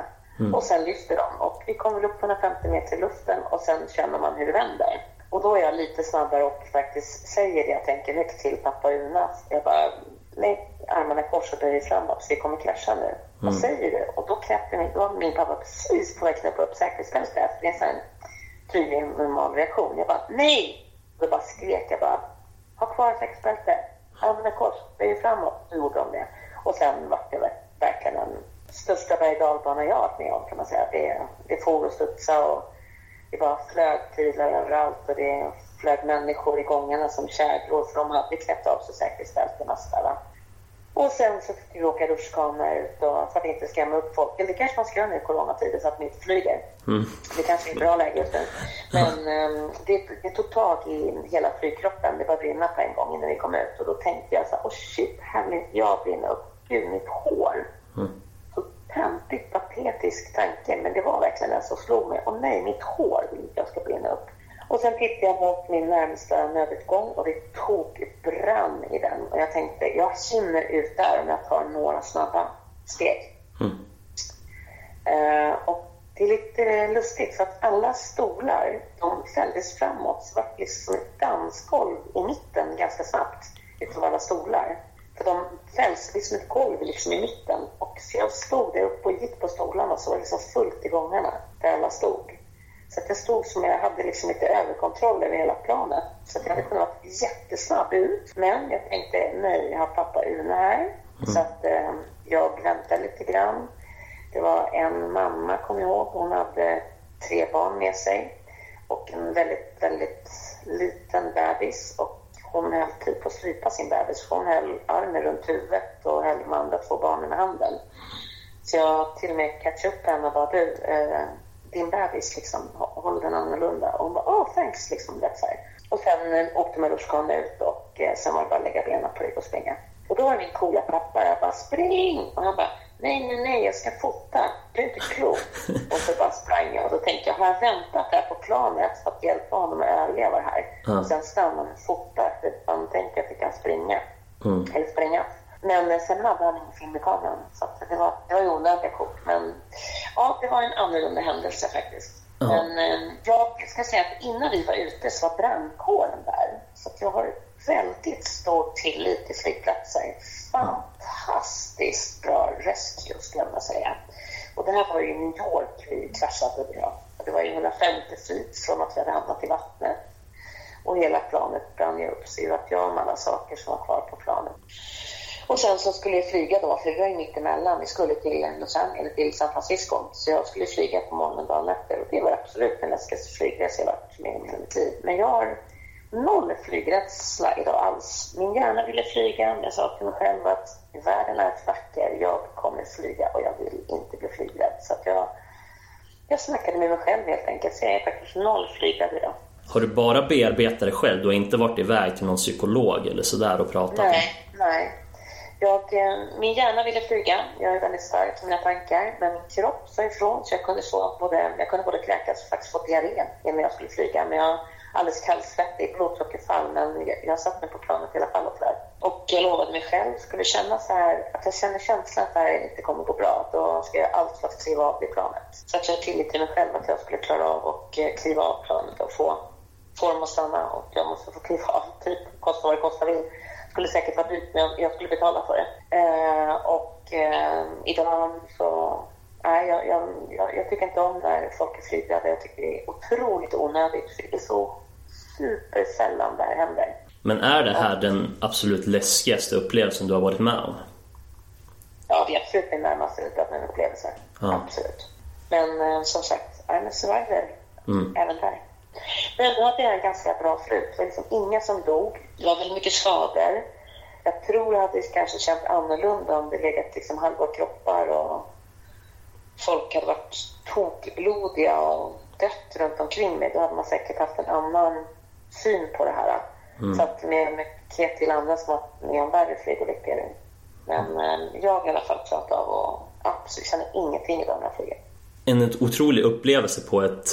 Och sen lyfter de och vi kommer upp 150 meter i luften och sen känner man hur det vänder. Och då är jag lite snabbare och faktiskt säger det jag tänker högt till pappa Una. Jag bara, lägg armarna i kors och böj framåt för vi kommer krascha nu. Vad säger du? Och då knäpper min, då min pappa precis på väg att knäppa upp säkerhetsbältet. Det är en tydlig normal reaktion. Jag bara, nej! Och då bara skrek jag bara, ha kvar säkerhetsbältet, armarna kors, böj framåt. Då gjorde de det. Och sen var det verkligen den största berg jag har varit med om kan man säga. Det, det for och det var flögprylar överallt och det flög människor i gångarna som käglor för de hade klätt av sig och sådär. va. Och sen så fick vi åka rutschkana ut och, för att inte skrämma upp folk. Eller det kanske man ska göra nu i coronatider så att man inte flyger. Det kanske är ett bra läge just nu. Men ehm, det, det tog tag i hela flygkroppen. Det började brinna på en gång innan vi kom ut. Och då tänkte jag så här, oh shit, här vill jag brinna upp. Mitt hår. Så töntigt, patetisk tanke. Men det var verkligen den som slog mig. Åh nej, mitt hår vill jag ska brinna upp. Och sen tittade jag mot min närmsta nödutgång och det tog brann i den. Och jag tänkte, jag hinner ut där om jag tar några snabba steg. Eh, och det är lite lustigt för att alla stolar, de fälldes framåt. Så det var liksom ett dansgolv i mitten ganska snabbt utav alla stolar. För de fälls liksom ett golv liksom i mitten. Och så jag stod där uppe och gick på stolarna så var det liksom fullt i gångarna där alla stod. Så jag stod som jag hade liksom lite överkontroll över hela planet. Så jag hade kunnat vara jättesnabb ut. Men jag tänkte nej, jag har pappa Une här. Så att eh, jag väntade lite grann. Det var en mamma, kom jag ihåg, hon hade tre barn med sig. Och en väldigt, väldigt liten bebis. Och hon höll typ på att strypa sin bebis. Hon höll armen runt huvudet och höll de andra två barnen i handen. Så jag till och med catchade upp henne och bara du, eh, din bebis liksom, håll den annorlunda. Och hon bara, oh thanks, liksom. Det, så här. Och sen eh, åkte man ut och eh, sen var det bara att lägga benen på rygg och springa. Och då var min coola pappa, jag bara spring! Och han bara, nej, nej, nej, jag ska fota. Du är inte klok. [LAUGHS] och så bara sprang jag och då tänkte jag, har jag väntat här på planet för att hjälpa honom att överleva det här? Ja. Och sen stannar han och fotar, man tänker att vi kan springa. Eller springa. Men eh, sen hade han ingen film i kameran, så det var, det var ju onödiga kort. Men ja, det var en annorlunda händelse faktiskt. Ja. Men eh, jag ska säga att innan vi var ute så var brandkåren där. Så jag har väldigt stor tillit till flygplatser. Fantastiskt bra rescue skulle jag vilja säga. Och det här var ju New York vi kraschade. bra. Det var ju 150 feet från att vi hade hamnat i vattnet. Och hela planet brann ju upp. Så jag att jag om alla saker som var kvar på planet. Och sen så skulle jag flyga då, för vi var ju mitt emellan. Vi skulle till Los Angeles, eller till San Francisco. Så jag skulle flyga på morgonen dagen efter. Och det var absolut den läskigaste flygresa jag varit med om i hela mitt liv. Men jag har noll flygrädsla idag alls. Min hjärna ville flyga. Jag sa till mig själv att världen är vacker. Jag kommer flyga och jag vill inte bli flygrädd. Så jag, jag snackade med mig själv helt enkelt. Så jag är faktiskt noll flygrädd idag. Har du bara bearbetat dig själv? Du har inte varit iväg till någon psykolog eller sådär och pratat? Nej, nej. Jag, eh, min hjärna ville flyga. Jag är väldigt stark i mina tankar. Men min kropp sa ifrån. Så jag kunde, så både, jag kunde både kräkas och faktiskt få diarré innan jag skulle flyga. Men jag alldeles kallsvettig, blodsocker Men jag, jag satt mig på planet i alla fall och flög. Och jag lovade mig själv, skulle känna så här, att jag känner känslan att det här inte kommer gå bra, då ska jag göra allt för att kliva av det planet. Så att jag tillit till mig själv att jag skulle klara av och eh, kliva av planet och få, få dem att stanna. Och jag måste få kliva av, typ, kosta vad det kostar vill. Skulle säkert vara dyrt, men jag skulle betala för det. Eh, och eh, idag så Nej, jag, jag, jag, tycker inte om när folk är flygrädda. Jag tycker det är otroligt onödigt. För det är så supersällan det här händer. Men är det här den absolut läskigaste upplevelsen du har varit med om? Ja, det är absolut min närmaste upplevelse. Ja. Absolut. Men eh, som sagt, I'm a survivor Mm. även där. Men då hade jag en ganska bra slut. Det var liksom inga som dog. Det var väldigt mycket skador. Jag tror jag hade kanske känt annorlunda om det legat liksom halva kroppar och folk hade varit tokblodiga och dött runt omkring mig. Då hade man säkert haft en annan syn på det här. Så att med mycket till andra som har med en värre flygolyckor. Men eh, jag i alla fall klarat av och absolut känner ingenting idag när jag flyger. En otrolig upplevelse på ett,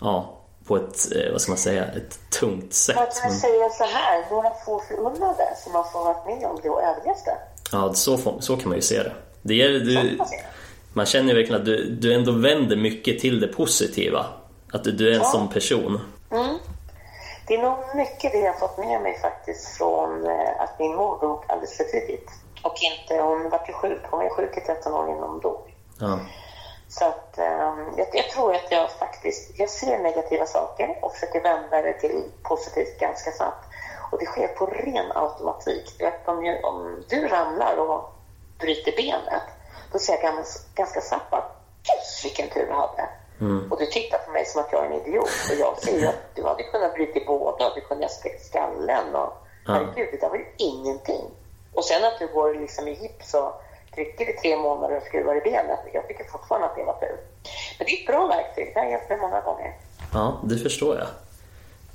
ja, på ett, eh, vad ska man säga, ett tungt sätt. kan Men, säga så här, några få förunnade som har fått varit med om det och överlevt det. ja, så, så kan man ju se det. det är, det. Man känner verkligen att du, du ändå vänder mycket till det positiva. Att du, du är en Ja. sån person. Mm. Det är nog mycket det jag har fått med mig faktiskt från eh, att min mor dog alldeles för tidigt. Och inte, hon var ju sjuk, hon var sjuk i 13 år innan hon dog. Ja. Så att, ehm, jag, jag tror att jag faktiskt, jag ser negativa saker och försöker vända det till positivt ganska snabbt. Och det sker på ren automatik. Om, om du ramlar och bryter benet, då säger jag ganska, ganska snabbt att Jöss vilken tur du hade. Och du tittar på mig som att jag är en idiot. Och jag ser ju att du hade kunnat bryta båda, du kunde ha spräckt skallen och herregud, det där var ju ingenting. Och sen att du går liksom i gips och trycker i tre månader och skruvar i benet. Jag tycker fortfarande att det var tur. Men det är ett bra verktyg, det har hjälpt mig många gånger. Ja, det förstår jag.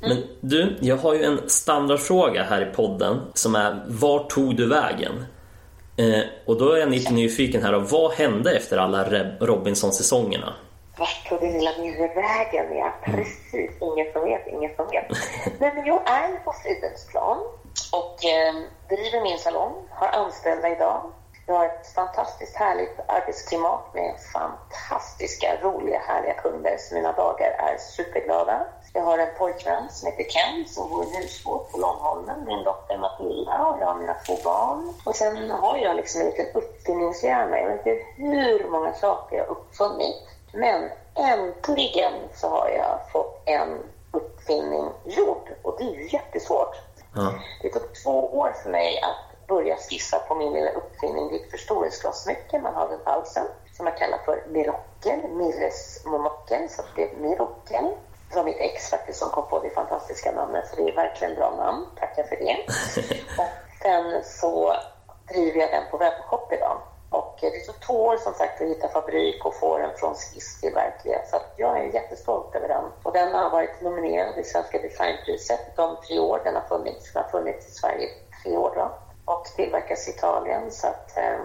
Men du, jag har ju en standardfråga här i podden som är Var tog du vägen? Eh, och då är jag lite nyfiken här, vad hände efter alla Robinson-säsongerna? Vart tog din lilla mindre vägen? Ja, precis. Ingen som vet, ingen som vet. [LAUGHS] Nej, men jag är på Fridhemsplan och eh, driver min salong, har anställda idag. Jag har ett fantastiskt härligt arbetsklimat med fantastiska, roliga, härliga kunder så mina dagar är superglada. Jag har en pojkvän som heter Ken som bor i husbåt på Långholmen, min dotter Matilda och jag har mina två barn. Och sen har jag liksom en liten uppfinningshjärna. Jag vet inte hur många saker jag har uppfunnit. Men äntligen så har jag fått en uppfinning gjord och det är ju jättesvårt. Ja. Det tog två år för mig att börja skissa på min lilla uppfinning. Det är ett förstoringsglassmycke man har runt halsen som jag kallar för Mirokel, Mirres monokel, så att det är Mirokel. Det var mitt ex faktiskt som kom på det fantastiska namnet, så det är verkligen bra namn. Tackar för det. [LAUGHS] och sen så driver jag den på webbshop idag. Och det tog två år som sagt att hitta fabrik och få den från skiss till verklighet. Så jag är jättestolt över den. Och den har varit nominerad i Svenska designpriset de tre år den har funnits. Den har funnits i Sverige i tre år då. Och tillverkas i Italien. Så att eh,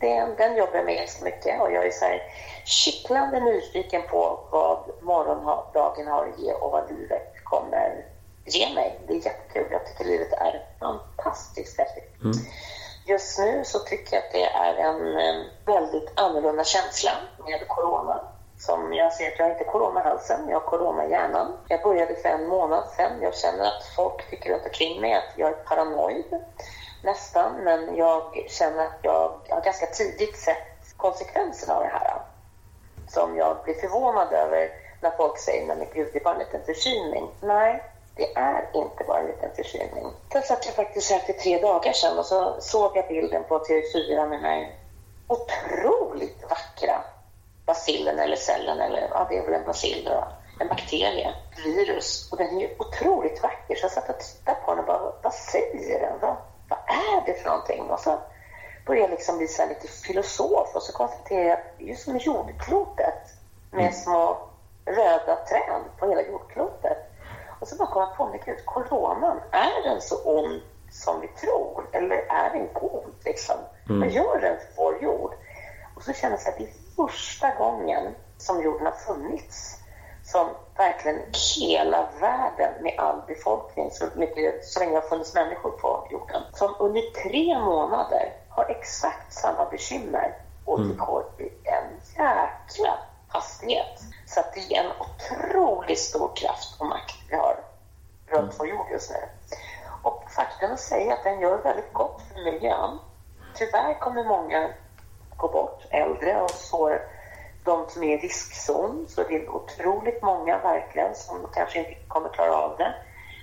den, den jobbar jag med ganska mycket. Och jag är så här kittlande nyfiken på vad morgondagen har att ge och vad livet kommer ge mig. Det är jättekul. Jag tycker livet är fantastiskt häftigt. Just nu så tycker jag att det är en eh, väldigt annorlunda känsla med corona. Som jag ser att jag har inte corona i halsen, jag har corona i hjärnan. Jag började för en månad sedan. Jag känner att folk tycker runt omkring mig att jag är paranoid nästan. Men jag känner att jag har ganska tidigt sett konsekvenserna av det här. Som jag blir förvånad över när folk säger, nej men gud, det är bara en liten förkylning. Nej, det är inte bara en liten förkylning. Sen satt jag faktiskt här för tre dagar sedan och så såg jag bilden på TV4 med den här otroligt vackra bacillen eller cellen, eller ja, det är väl en bacill då, en bakterie, ett virus. Och den är ju otroligt vacker. Så jag satt och tittade på den och bara, vad säger den? Vad är det för någonting? Och så började jag liksom bli lite filosof och så konstaterade jag att det är ju som jordklotet med små röda träd på hela jordklotet. Och så bara kom jag på mig, gud, coronan, är den så ond som vi tror? Eller är den god liksom? Vad gör den för vår jord? Och så kändes det att det är första gången som jorden har funnits som verkligen hela världen med all befolkning, så, mycket, så länge det har funnits människor på jorden, som under tre månader har exakt samma bekymmer och det går i en jäkla hastighet. Så att det är en otroligt stor kraft och makt vi har runt vår jord just nu. Och faktum säga att den gör väldigt gott för miljön. Tyvärr kommer många gå bort, äldre och så de som är i riskzon. Så det är otroligt många verkligen som kanske inte kommer klara av det.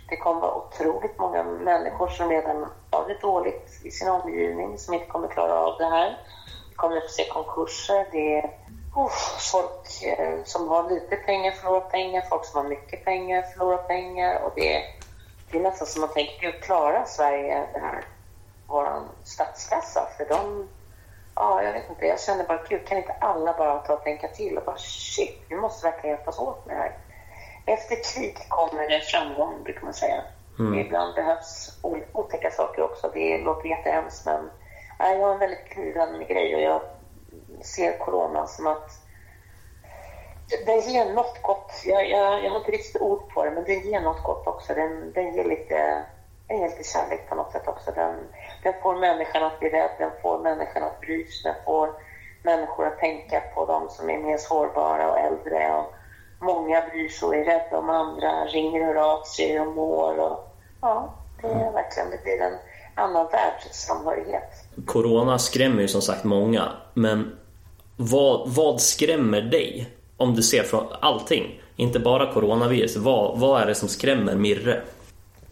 Det kommer vara otroligt många människor som redan har det dåligt i sin omgivning som inte kommer klara av det här. Vi kommer att få se konkurser. Det är uff, folk eh, som har lite pengar förlorar pengar, folk som har mycket pengar förlorar pengar. Och det, är- det är nästan som man tänker, gud, klarar Sverige det här? Vår statskassa? För de Ja, jag vet inte. Jag känner bara, gud, kan inte alla bara ta och tänka till och bara shit, vi måste verkligen hjälpas åt med det här. Efter krig kommer det framgång, brukar man säga. Ibland behövs otäcka saker också. Det låter jättehemskt, men nej, jag har en väldigt kluven grej och jag ser corona som att Den ger något gott. Jag, jag, jag har inte riktigt ord på det, men den ger något gott också. Den, den ger lite, den ger lite kärlek på något sätt också. Den, den får människan att bli rädd, den får människan att bry sig, den får människor att tänka på de som är mer sårbara och äldre. Och många bryr sig och är rädda om andra, ringer och hör av sig och mår. Och, ja, det är verkligen, det blir en annan världssamhörighet. Corona skrämmer ju som sagt många, men vad, vad skrämmer dig? Om du ser från allting, inte bara coronavirus. Vad, vad är det som skrämmer Mirre?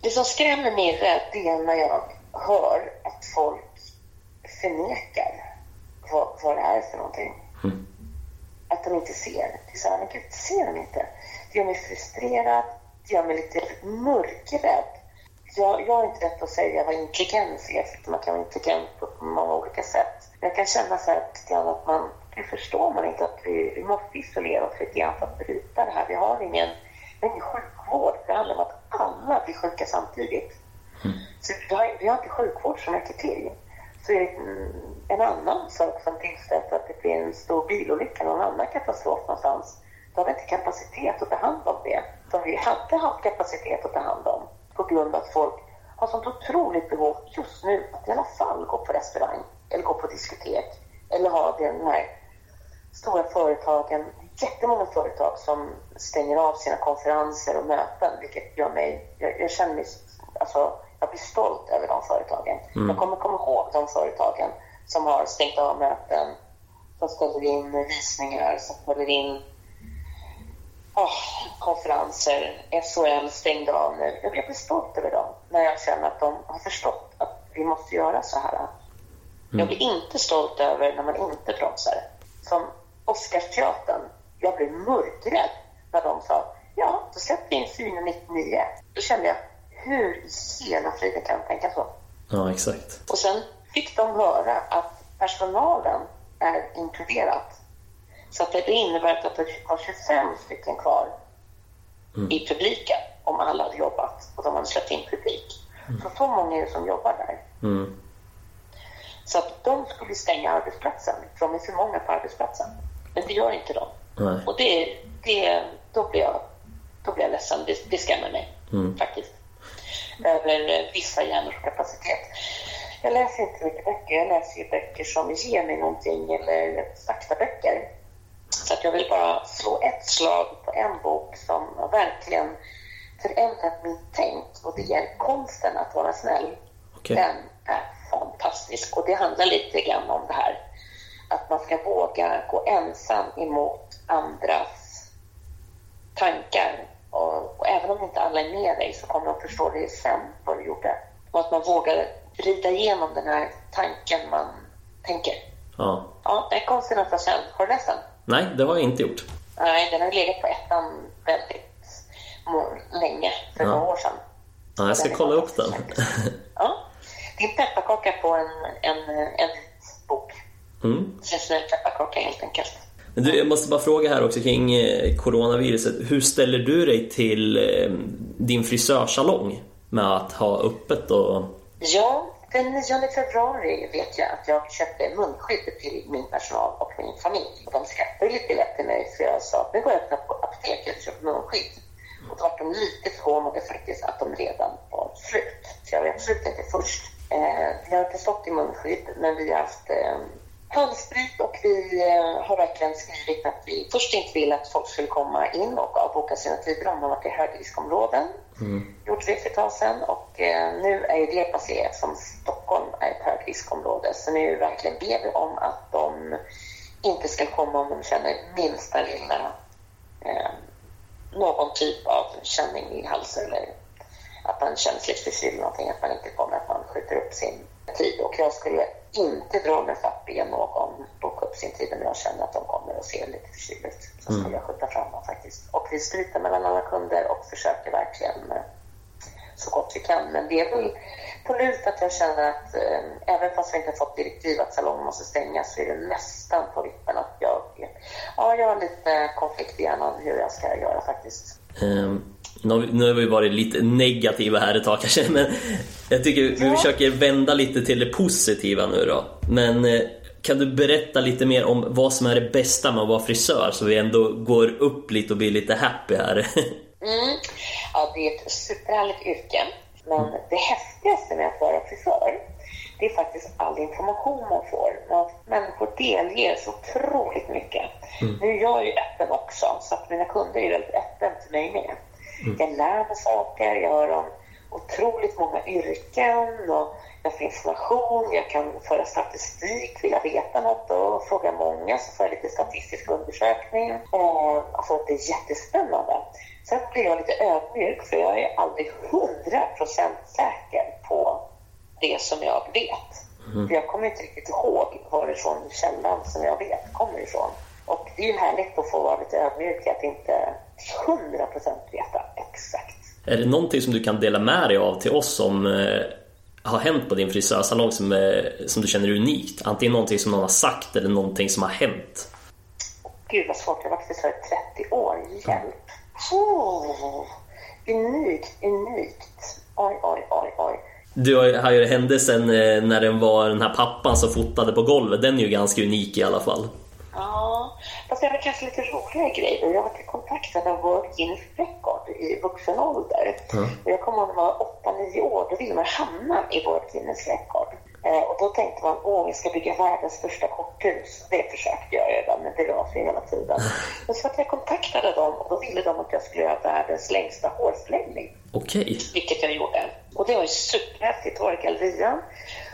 Det som skrämmer rädd det är när jag hör att folk förnekar vad, vad det är för någonting. Mm. Att de inte ser. Det är så här, men gud, ser de inte? Det gör mig frustrerad, det gör mig lite mörkrädd. Jag, jag är inte rätt att säga vad intelligens är, för man kan vara intelligent på många olika sätt. Men jag kan känna så här att man, det förstår man inte att vi, vi måste isolera oss lite grann för att bryta det här. Vi har ingen, har ingen sjukvård, det handlar om att alla blir sjuka samtidigt. Så vi har, vi har inte sjukvård som räcker till. Så är det en, annan sak som tillställs att det blir en stor bilolycka, någon annan katastrof någonstans. Då har vi inte kapacitet att ta hand om det som vi hade haft kapacitet att ta hand om på grund av att folk har sånt otroligt behov just nu att i alla fall gå på restaurang eller gå på diskotek eller ha den här stora företagen, jättemånga företag som stänger av sina konferenser och möten, vilket gör mig, jag, jag känner mig, alltså, jag blir stolt över de företagen. Jag kommer komma ihåg de företagen som har stängt av möten, som ställer in visningar, som ställer in oh, konferenser. SHL stängde av nu. Jag blir stolt över dem när jag känner att de har förstått att vi måste göra så här. Jag blir inte stolt över när man inte bromsar. Som Oscarsteatern. Jag blev mörkrädd när de sa ja, då släpper vi in 499. Då kände jag, hur i hela friden kan de tänka så? Ja, exakt. Och sen fick de höra att personalen är inkluderat. Så att det innebär att det var 25 stycken kvar i publiken om alla hade jobbat och de hade släppt in publik. Så så många är det som jobbar där. Mm. Så att de skulle stänga arbetsplatsen, för de är för många på arbetsplatsen. Men det gör inte de. Nej. Och det, det, då, blir jag, då blir jag ledsen. Det, det skrämmer mig faktiskt. Över vissa hjärnors kapacitet. Jag läser inte mycket böcker. Jag läser ju böcker som ger mig någonting eller faktaböcker. Så att jag vill bara slå ett slag på en bok som verkligen förändrat mitt tänk och det är Konsten att vara snäll. Okej. Den är fantastisk och det handlar lite grann om det här att man ska våga gå ensam emot andras tankar och, och även om inte alla är med dig så kommer de förstå det sen vad du gjorde. Och att man vågar vrida igenom den här tanken man tänker. Ja. Ja, det att vara snäll. Har du läst den? Nej, det har jag inte gjort. Nej, den har legat på ettan väldigt länge, för Ja. några år sedan. Ja, jag ska Den kolla upp den. Ja. Det är en pepparkaka på en, en, en bok. Mm. Traditionell pepparkaka helt enkelt. Du, jag måste bara fråga här också kring eh, coronaviruset. Hur ställer du dig till eh, din frisörsalong med att ha öppet och... Ja, den 9 februari vet jag att jag köpte munskydd till min personal och min familj. Och de skrattade lite lätt till mig för jag sa att nu går jag öppna på apoteket och köper munskydd. Och då var de lite förvånade faktiskt att de redan var slut. Så jag var absolut inte först. Eh, vi har inte stått i munskydd, men vi har haft eh, handsprit och vi eh, har verkligen skrivit att vi först inte ville att folk skulle komma in och avboka sina tider om de har varit i högriskområden. Gjorde det för ett tag sedan och eh, nu är det passerat som Stockholm är ett högriskområde. Så nu verkligen ber vi om att de inte ska komma om de känner minsta lilla eh, någon typ av känning i halsen eller att man känner sig lite förkyld eller någonting, att man inte kommer, att man skjuter upp sin tid. Och jag skulle inte dra mig för att be någon boka upp sin tid om jag känner att de kommer och ser lite förkyld ut. Så skulle jag skjuta fram dem faktiskt. Och vi stryker mellan alla kunder och försöker verkligen eh, så gott vi kan. Men det är väl på lut att jag känner att eh, även fast jag inte fått direktiv att salongen måste stängas så är det nästan på vippen att jag, ja, jag har lite konflikt i hjärnan hur jag ska göra faktiskt. Ehm, nu, har vi, nu har vi varit lite negativa här ett tag kanske, men jag tycker vi Ja. försöker vända lite till det positiva nu då. Men eh, Kan du berätta lite mer om vad som är det bästa med att vara frisör så vi ändå går upp lite och blir lite happy här? [LAUGHS] Mm. Ja, det är ett superhärligt yrke. Men det häftigaste med att vara frisör, det är faktiskt all information man får. Människor delger så otroligt mycket. Nu är jag ju öppen också, så att mina kunder är väldigt öppna till mig med. Jag lär mig saker, jag har om otroligt många yrken och jag får information, jag kan föra statistik, vill jag veta något och fråga många så får jag lite statistisk undersökning. Eh, alltså det är jättespännande. Sen blir jag lite ödmjuk för jag är aldrig hundra procent säker på det som jag vet. För jag kommer inte riktigt ihåg varifrån källan som jag vet kommer ifrån. Och det är ju härligt att få vara lite ödmjuk att inte hundra procent veta exakt. Är det någonting som du kan dela med dig av till oss som eh, har hänt på din frisörsalong som, eh, som du känner är unikt? Antingen någonting som någon har sagt eller någonting som har hänt. Gud vad svårt, jag har varit frisör i 30 år. Hjälp! Oh, unikt, unikt. Oj, oj, oj, oj. Du har ju- händelsen eh, när den var den här pappan som fotade på golvet. Den är ju ganska unik i alla fall. Ja, fast det väl kanske lite roligare grejer. Jag varit kontaktad av World Guinness Record i vuxen ålder. Och jag kommer ihåg när man var 8-9 år, då ville man hamna i World Guinness Record. Eh, och då tänkte man, åh, vi ska bygga världens största korthus. Det försökte jag redan, men det la sig hela tiden. [LAUGHS] Men så att jag kontaktade dem och då ville de att jag skulle göra världens längsta hårförlängning Okej. vilket jag gjorde. Och det var ju superhäftigt. Det var i gallerian.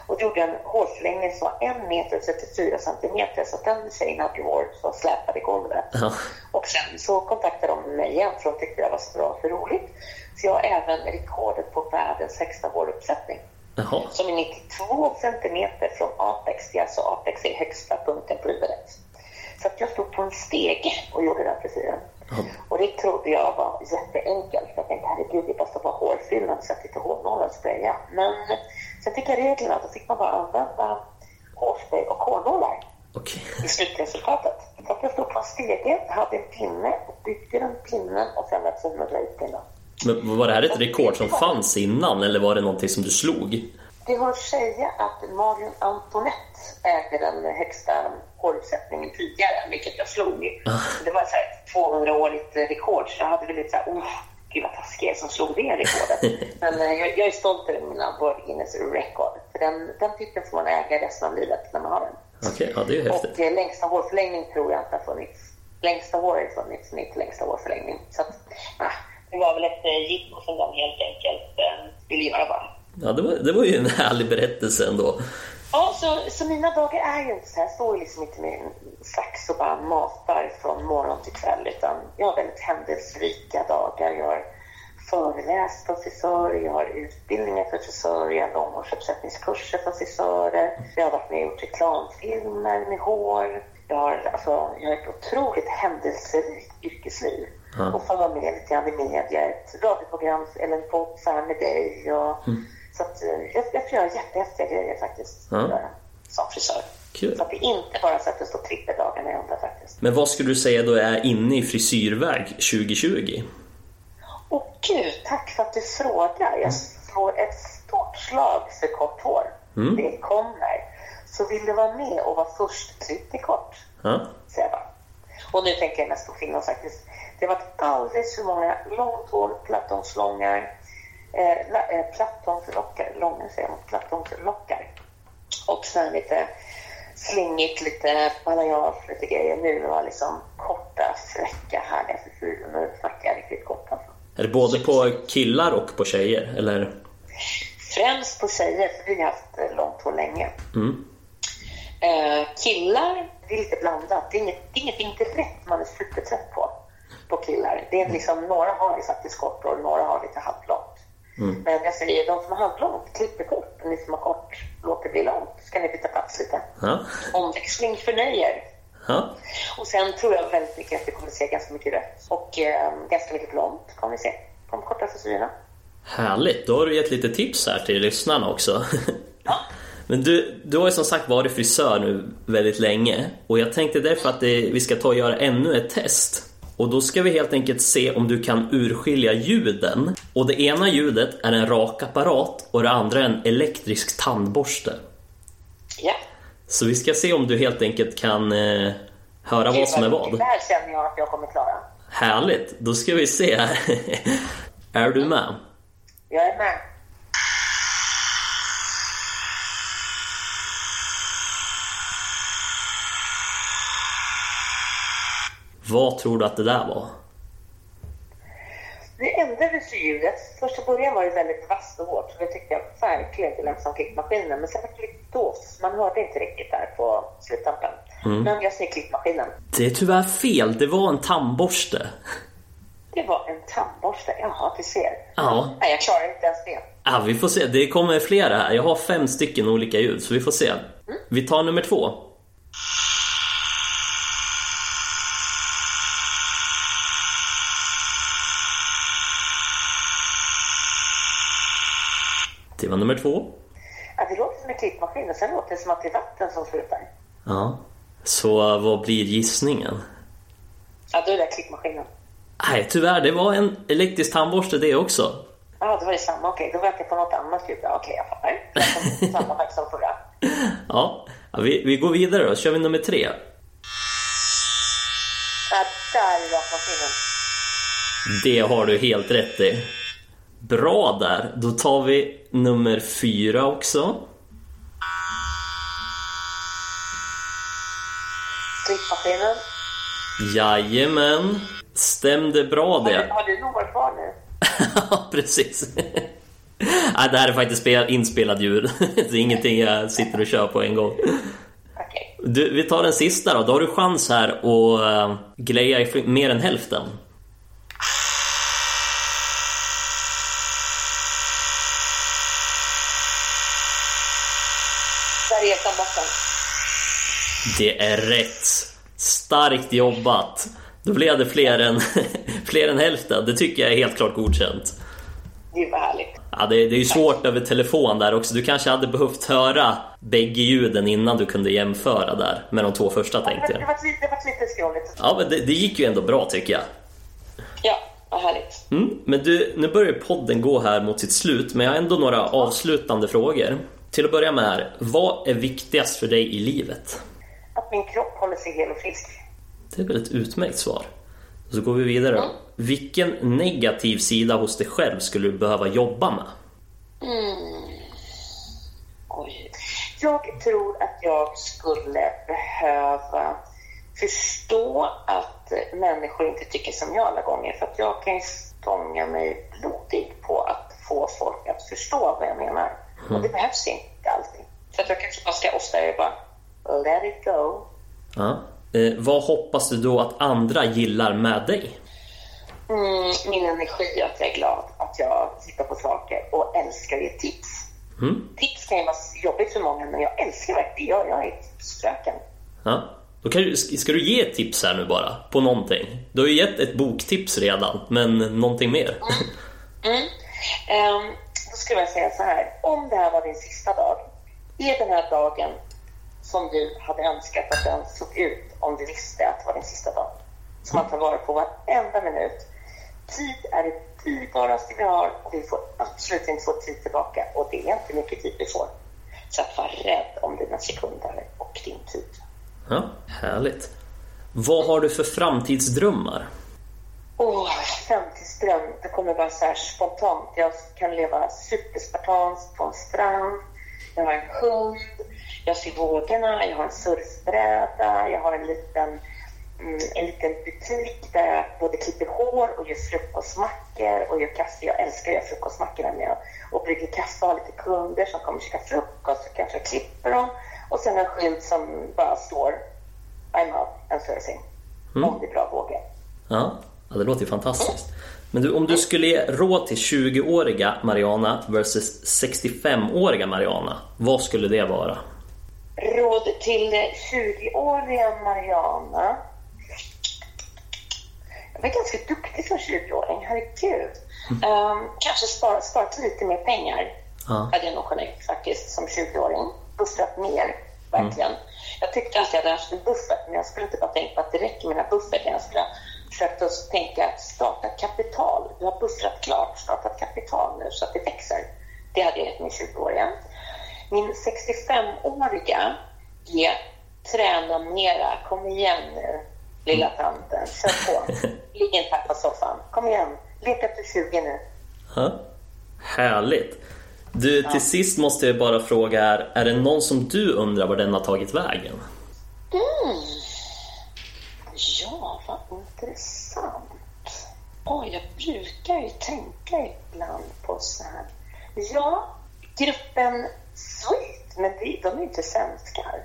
Och gjorde en hårförlängning som var en meter och 34 centimeter. Så den tjejen hade ju hår som släpade i golvet. Ja. Och sen så kontaktade de mig igen för de tyckte jag var så bra för roligt. Så jag har även rekordet på världens högsta håruppsättning. Jaha. Som är 92 centimeter från apex. Det är alltså apex är högsta punkten på huvudet. Så jag stod på en stege och gjorde den frisyren. Och det trodde jag var jätteenkelt. Jag tänkte herregud, det bara att stoppa hårfyllan och sätta lite hårnålar och spraya. Men sen fick jag reglerna. Då fick man bara använda hårspray och hårnålar Okej. i slutresultatet. Så att jag stod på en stege, hade en pinne och byggde den pinnen och sen var jag att ut pinnen. Men var det här ett rekord som fanns innan eller var det någonting som du slog? Det har säga att Marion Antoinette ägde den högsta håruppsättningen tidigare, vilket jag slog. Det var så här 200-årigt rekord, så jag hade väl lite så här, oh, gud vad taskig jag som slog det rekordet. [LAUGHS] Men eh, jag, jag är stolt över mina World Guinness Record, för den, den titeln får man äga resten av livet när man har den. Okej, ja det är häftigt. Och eh, längsta hårförlängning tror jag inte har funnits. Längsta hår har ju funnits, mitt längsta hårförlängning. Så att, ah, det var väl ett eh, jippo som de helt enkelt eh, ville göra bara. Ja, det var, det var ju en härlig berättelse ändå. Ja, så, så mina dagar är ju inte så här. Jag står liksom inte med en sax och bara matar från morgon till kväll. Utan jag har väldigt händelserika dagar. Jag har föreläst för frisörer, jag har utbildningar för frisörer, jag har långvårdsuppsättningskurser för frisörer. Jag har varit med och gjort reklamfilmer med hår. Jag har, alltså, jag har ett otroligt händelserikt yrkesliv. Ja. Och får vara med lite grann i media, ett radioprogram eller en podd så här med dig. Och, Så att, eh, jag, jag får göra jättehäftiga grejer faktiskt. Ja. göra Som frisör. Kul. Så att det inte bara så att det står trippeldagarna i onda faktiskt. Men vad skulle du säga då är inne i frisyrväg 2020? Åh gud, tack för att du frågar. Jag slår ett stort slag för kort hår. Det kommer. Så vill du vara med och vara först klippt i kort? Ja? säger jag bara. Och nu tänker jag mest på kvinnor faktiskt. Det har varit alldeles för många långt hår, plattångslångar, eh, eh, plattångslockar, långa säger man, plattångslockar. Och sen lite slingigt, lite balayage, lite grejer. Nu var liksom korta, fräcka, härliga frisyrer. Nu snackar jag riktigt kort alltså. Är det både på killar och på tjejer? Eller? Främst på tjejer, för vi har haft eh, långt hår länge. Mm. Eh, killar, det är lite blandat. Det är inget, det är inget inte rätt man är supertrött på, på killar. Det är liksom, några har ju faktiskt kort hår, några har lite halvlångt. Men jag säger, de som har halvlångt, klipper kort. Och ni som har kort, låt det bli långt. Ska ni byta plats lite. Ja? Omväxling förnöjer. Ja? Och sen tror jag väldigt mycket att vi kommer se ganska mycket rött. Och eh, ganska mycket blont kommer vi se de korta frisyrerna. Härligt, då har du gett lite tips här till lyssnarna också. Ja. [LAUGHS] Men du, du har ju som sagt varit frisör nu väldigt länge och jag tänkte därför att det, vi ska ta och göra ännu ett test. Och då ska vi helt enkelt se om du kan urskilja ljuden. Och det ena ljudet är en rakapparat och det andra en elektrisk tandborste. Ja. Så vi ska se om du helt enkelt kan eh, höra vad som är vad. Det här känner jag att jag kommer klara. Härligt, då ska vi se här. [LAUGHS] är du med? Jag är med. Vad tror du att det där var? Det ändrades ju ljudet. Första början var det väldigt vasst och hårt. Det tyckte jag verkligen det lät som klickmaskinen. Men sen var det lite dovt. Man hörde inte riktigt där på sluttampen. Men jag säger klickmaskinen. Det är tyvärr fel, det var en tandborste. Det var en tandborste. Jaha, du ser. Ja. Nej, jag klarar inte ens det. Ja, vi får se. Det kommer flera här. Jag har fem stycken olika ljud, så vi får se. Vi tar nummer två. Det var nummer två. Ja, det låter som en klickmaskin och sen låter det som att det är vatten som slutar. Ja. Så vad blir gissningen? Ja, då är det klickmaskinen. Nej, tyvärr. Det var en elektrisk tandborste det också. Ja, det var det samma. Okej, då verkar jag på något annat ljud. Ja, Okej, jag fattar. [LAUGHS] Samma verk som förra. Ja, ja vi, vi går vidare då. kör vi nummer tre. Ja, där är rakmaskinen. Det har du helt rätt i. Bra där. Då tar vi nummer fyra också. Klickmaskinen. Jajamän. Stämde bra Har du, det. har du några kvar nu? Ja, [LAUGHS] precis. [LAUGHS] Nej, det här är faktiskt spel, inspelad ljud. [LAUGHS] Det är ingenting jag sitter och kör på en gång. Du, vi tar den sista då. Då har du chans här att greja i mer än hälften. Där är tandborsten. Det är rätt. Starkt jobbat. Då blev det fler än, [LAUGHS] fler än hälften. Det tycker jag är helt klart godkänt. Det var härligt. Ja, det, det är ju svårt över telefon där också. Du kanske hade behövt höra bägge ljuden innan du kunde jämföra där med de två första tänkte Det jag. var lite, det var lite skrovligt. Ja, men det, det gick ju ändå bra tycker jag. Ja, vad härligt. Mm, men du, nu börjar podden gå här mot sitt slut, men jag har ändå några avslutande frågor. Till att börja med här, vad är viktigast för dig i livet? Min kropp håller sig hel och frisk. Det är väl ett utmärkt svar. Så går vi vidare. Mm. Vilken negativ sida hos dig själv skulle du behöva jobba med? Oj. Jag tror att jag skulle behöva förstå att människor inte tycker som jag alla gånger. För att jag kan ju stånga mig blodig på att få folk att förstå vad jag menar. Och det behövs inte alltid. Så att jag kanske bara ska oftare bara let it go. Ja. Eh, vad hoppas du då att andra gillar med dig? Mm, min energi, att jag är glad, att jag tittar på saker och älskar ge tips. Mm. Tips kan ju vara jobbigt för många, men jag älskar verkligen jag, jag är tipsfröken. Ja. Då kan du, ska du ge ett tips här nu bara, på någonting? Du har ju gett ett boktips redan, men någonting mer? Mm. Ehm, då skulle jag säga så här, om det här var din sista dag, är den här dagen som du hade önskat att den såg ut om du visste att det var din sista dag? Som man tar vara på varenda minut. Tid är det dyrbaraste vi har och vi får absolut inte få tid tillbaka och det är inte mycket tid vi får. Så att var rädd om dina sekunder och din tid. Ja, härligt. Vad har du för framtidsdrömmar? Åh, framtidsdröm. Det kommer bara så här spontant. Jag kan leva superspartanskt på en strand. Jag har en hund. Jag ser vågorna. Jag har en surfbräda. Jag har en liten, mm, en liten butik där jag både klipper hår och gör frukostmackor och gör kaffe. Jag älskar att göra frukostmackor när jag och brygger kaffe och har lite kunder som kommer käka frukost. Så kanske klipper dem. Och sen en skylt som bara står I'm out and surfing. Om det är bra vågor. Ja, ja det låter ju fantastiskt. Men du, om du skulle ge råd till 20-åriga Mariana versus 65-åriga Mariana, vad skulle det vara? Råd till 20-åriga Mariana. Jag var ganska duktig som 20-åring, herregud. Um, kanske sparat, sparat lite mer pengar. Ja. Hade jag nog kunnat gjort faktiskt som 20-åring. Buffrat mer, verkligen. Jag tyckte alltid att jag hade haft en buffert, men jag skulle inte bara tänka på att det räcker med den här bufferten. Jag skulle ha försökt att tänka att starta kapital. Du har buffrat klart, starta ett kapital nu så att det växer. Det hade jag gett min 20-åriga. Min 65-åriga, G. Träna mera. Kom igen nu, lilla tanten. Kör på. [LAUGHS] Ligg inte här på soffan. Kom igen. Lek efter 20 nu. Ja. Härligt. Du, till sist måste jag bara fråga, är, är det någon som du undrar var den har tagit vägen? Mm. Ja, vad intressant. Oh, jag brukar ju tänka ibland på så här. Ja, gruppen Sweet, men de, de är inte svenskar.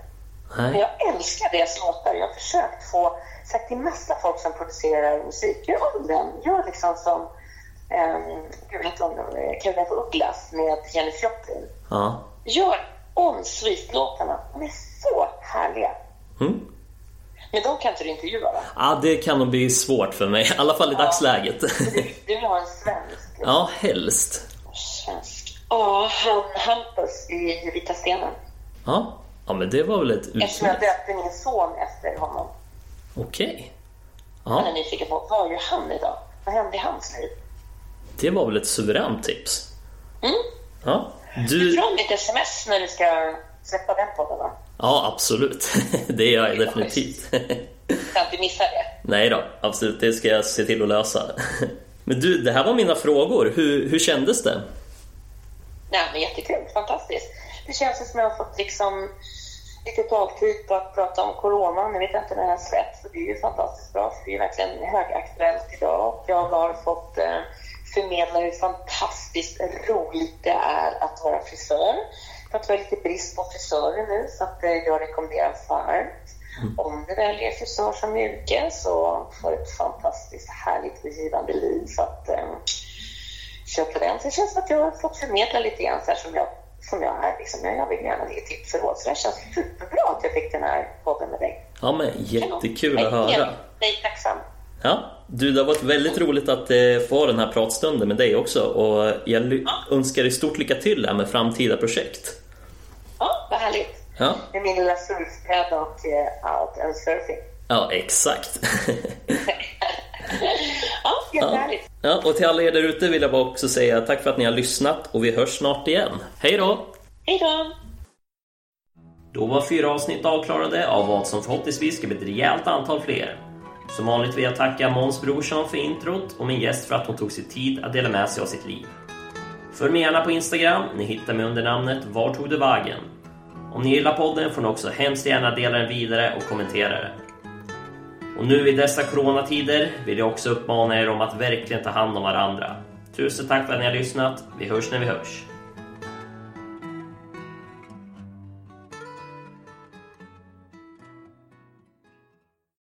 Men Nej. jag älskar deras låtar. Jag har försökt få, sagt till massa folk som producerar musik, gör om den. Gör liksom som um, gud? Caroline af Ugglas med Jenny Joplin. Ja. Gör om Sweet-låtarna. De är så härliga. Mm. Men de kan inte du intervjua va? Ja, det kan nog bli svårt för mig, i alla fall i dagsläget. Du, du vill ha en svensk? Ja, helst. Svensk. Ja, han Hampus i Vita stenen. Ja, ja men det var väl ett Eftersom jag utmärkt... döpte min son efter honom. Okej. Han är nyfiken på, vad gör han idag? Vad hände i hans liv? det var väl ett suveränt tips. Mm? Ja, Du du... drar mitt sms när du ska släppa den podden va? Ja, absolut. [LAUGHS] Det gör jag definitivt. Så att du missar det. Nej då, absolut. Det ska jag se till att lösa. Men du, det här var mina frågor. Hur, hur kändes det? Nej, men jättekul. Fantastiskt. Det känns ju som jag har fått liksom lite dagtid på att prata om corona. Nu vet inte när det här släpps. så Det är ju fantastiskt bra, för det är verkligen högaktuellt idag. Och jag har fått eh, förmedla hur fantastiskt roligt det är att vara frisör. För att vi har lite brist på frisörer nu, så att eh, jag rekommenderar varmt. Om du väljer frisör som yrke så får du ett fantastiskt härligt och givande liv. Så att, eh, på den. Så det känns som att jag har fått förmedla lite grann så här som jag, som jag är. Liksom. Jag vill gärna ge tips och råd. Så det känns superbra att jag fick den här podden med dig. Ja, men jättekul att Jag är höra. tacksam. Ja, du, det har varit väldigt roligt att eh, få den här pratstunden med dig också. Och jag ly- önskar dig stort lycka till här med framtida projekt. Ja, vad härligt. Ja, Med min lilla surfbräda och eh, out and surfing. Ja exakt. [LAUGHS] Ja, jättehärligt. Ja, och till alla er där ute vill jag bara också säga tack för att ni har lyssnat och vi hörs snart igen. Hej då! Hej då! Då var fyra avsnitt avklarade av vad som förhoppningsvis ska bli ett rejält antal fler. Som vanligt vill jag tacka Måns Brorsson för introt och min gäst för att hon tog sig tid att dela med sig av sitt liv. Följ mig gärna på Instagram, ni hittar mig under namnet Var tog du vägen? Om ni gillar podden får ni också hemskt gärna dela den vidare och kommentera den. Och nu i dessa coronatider vill jag också uppmana er om att verkligen ta hand om varandra. Tusen tack för att ni har lyssnat. Vi hörs när vi hörs.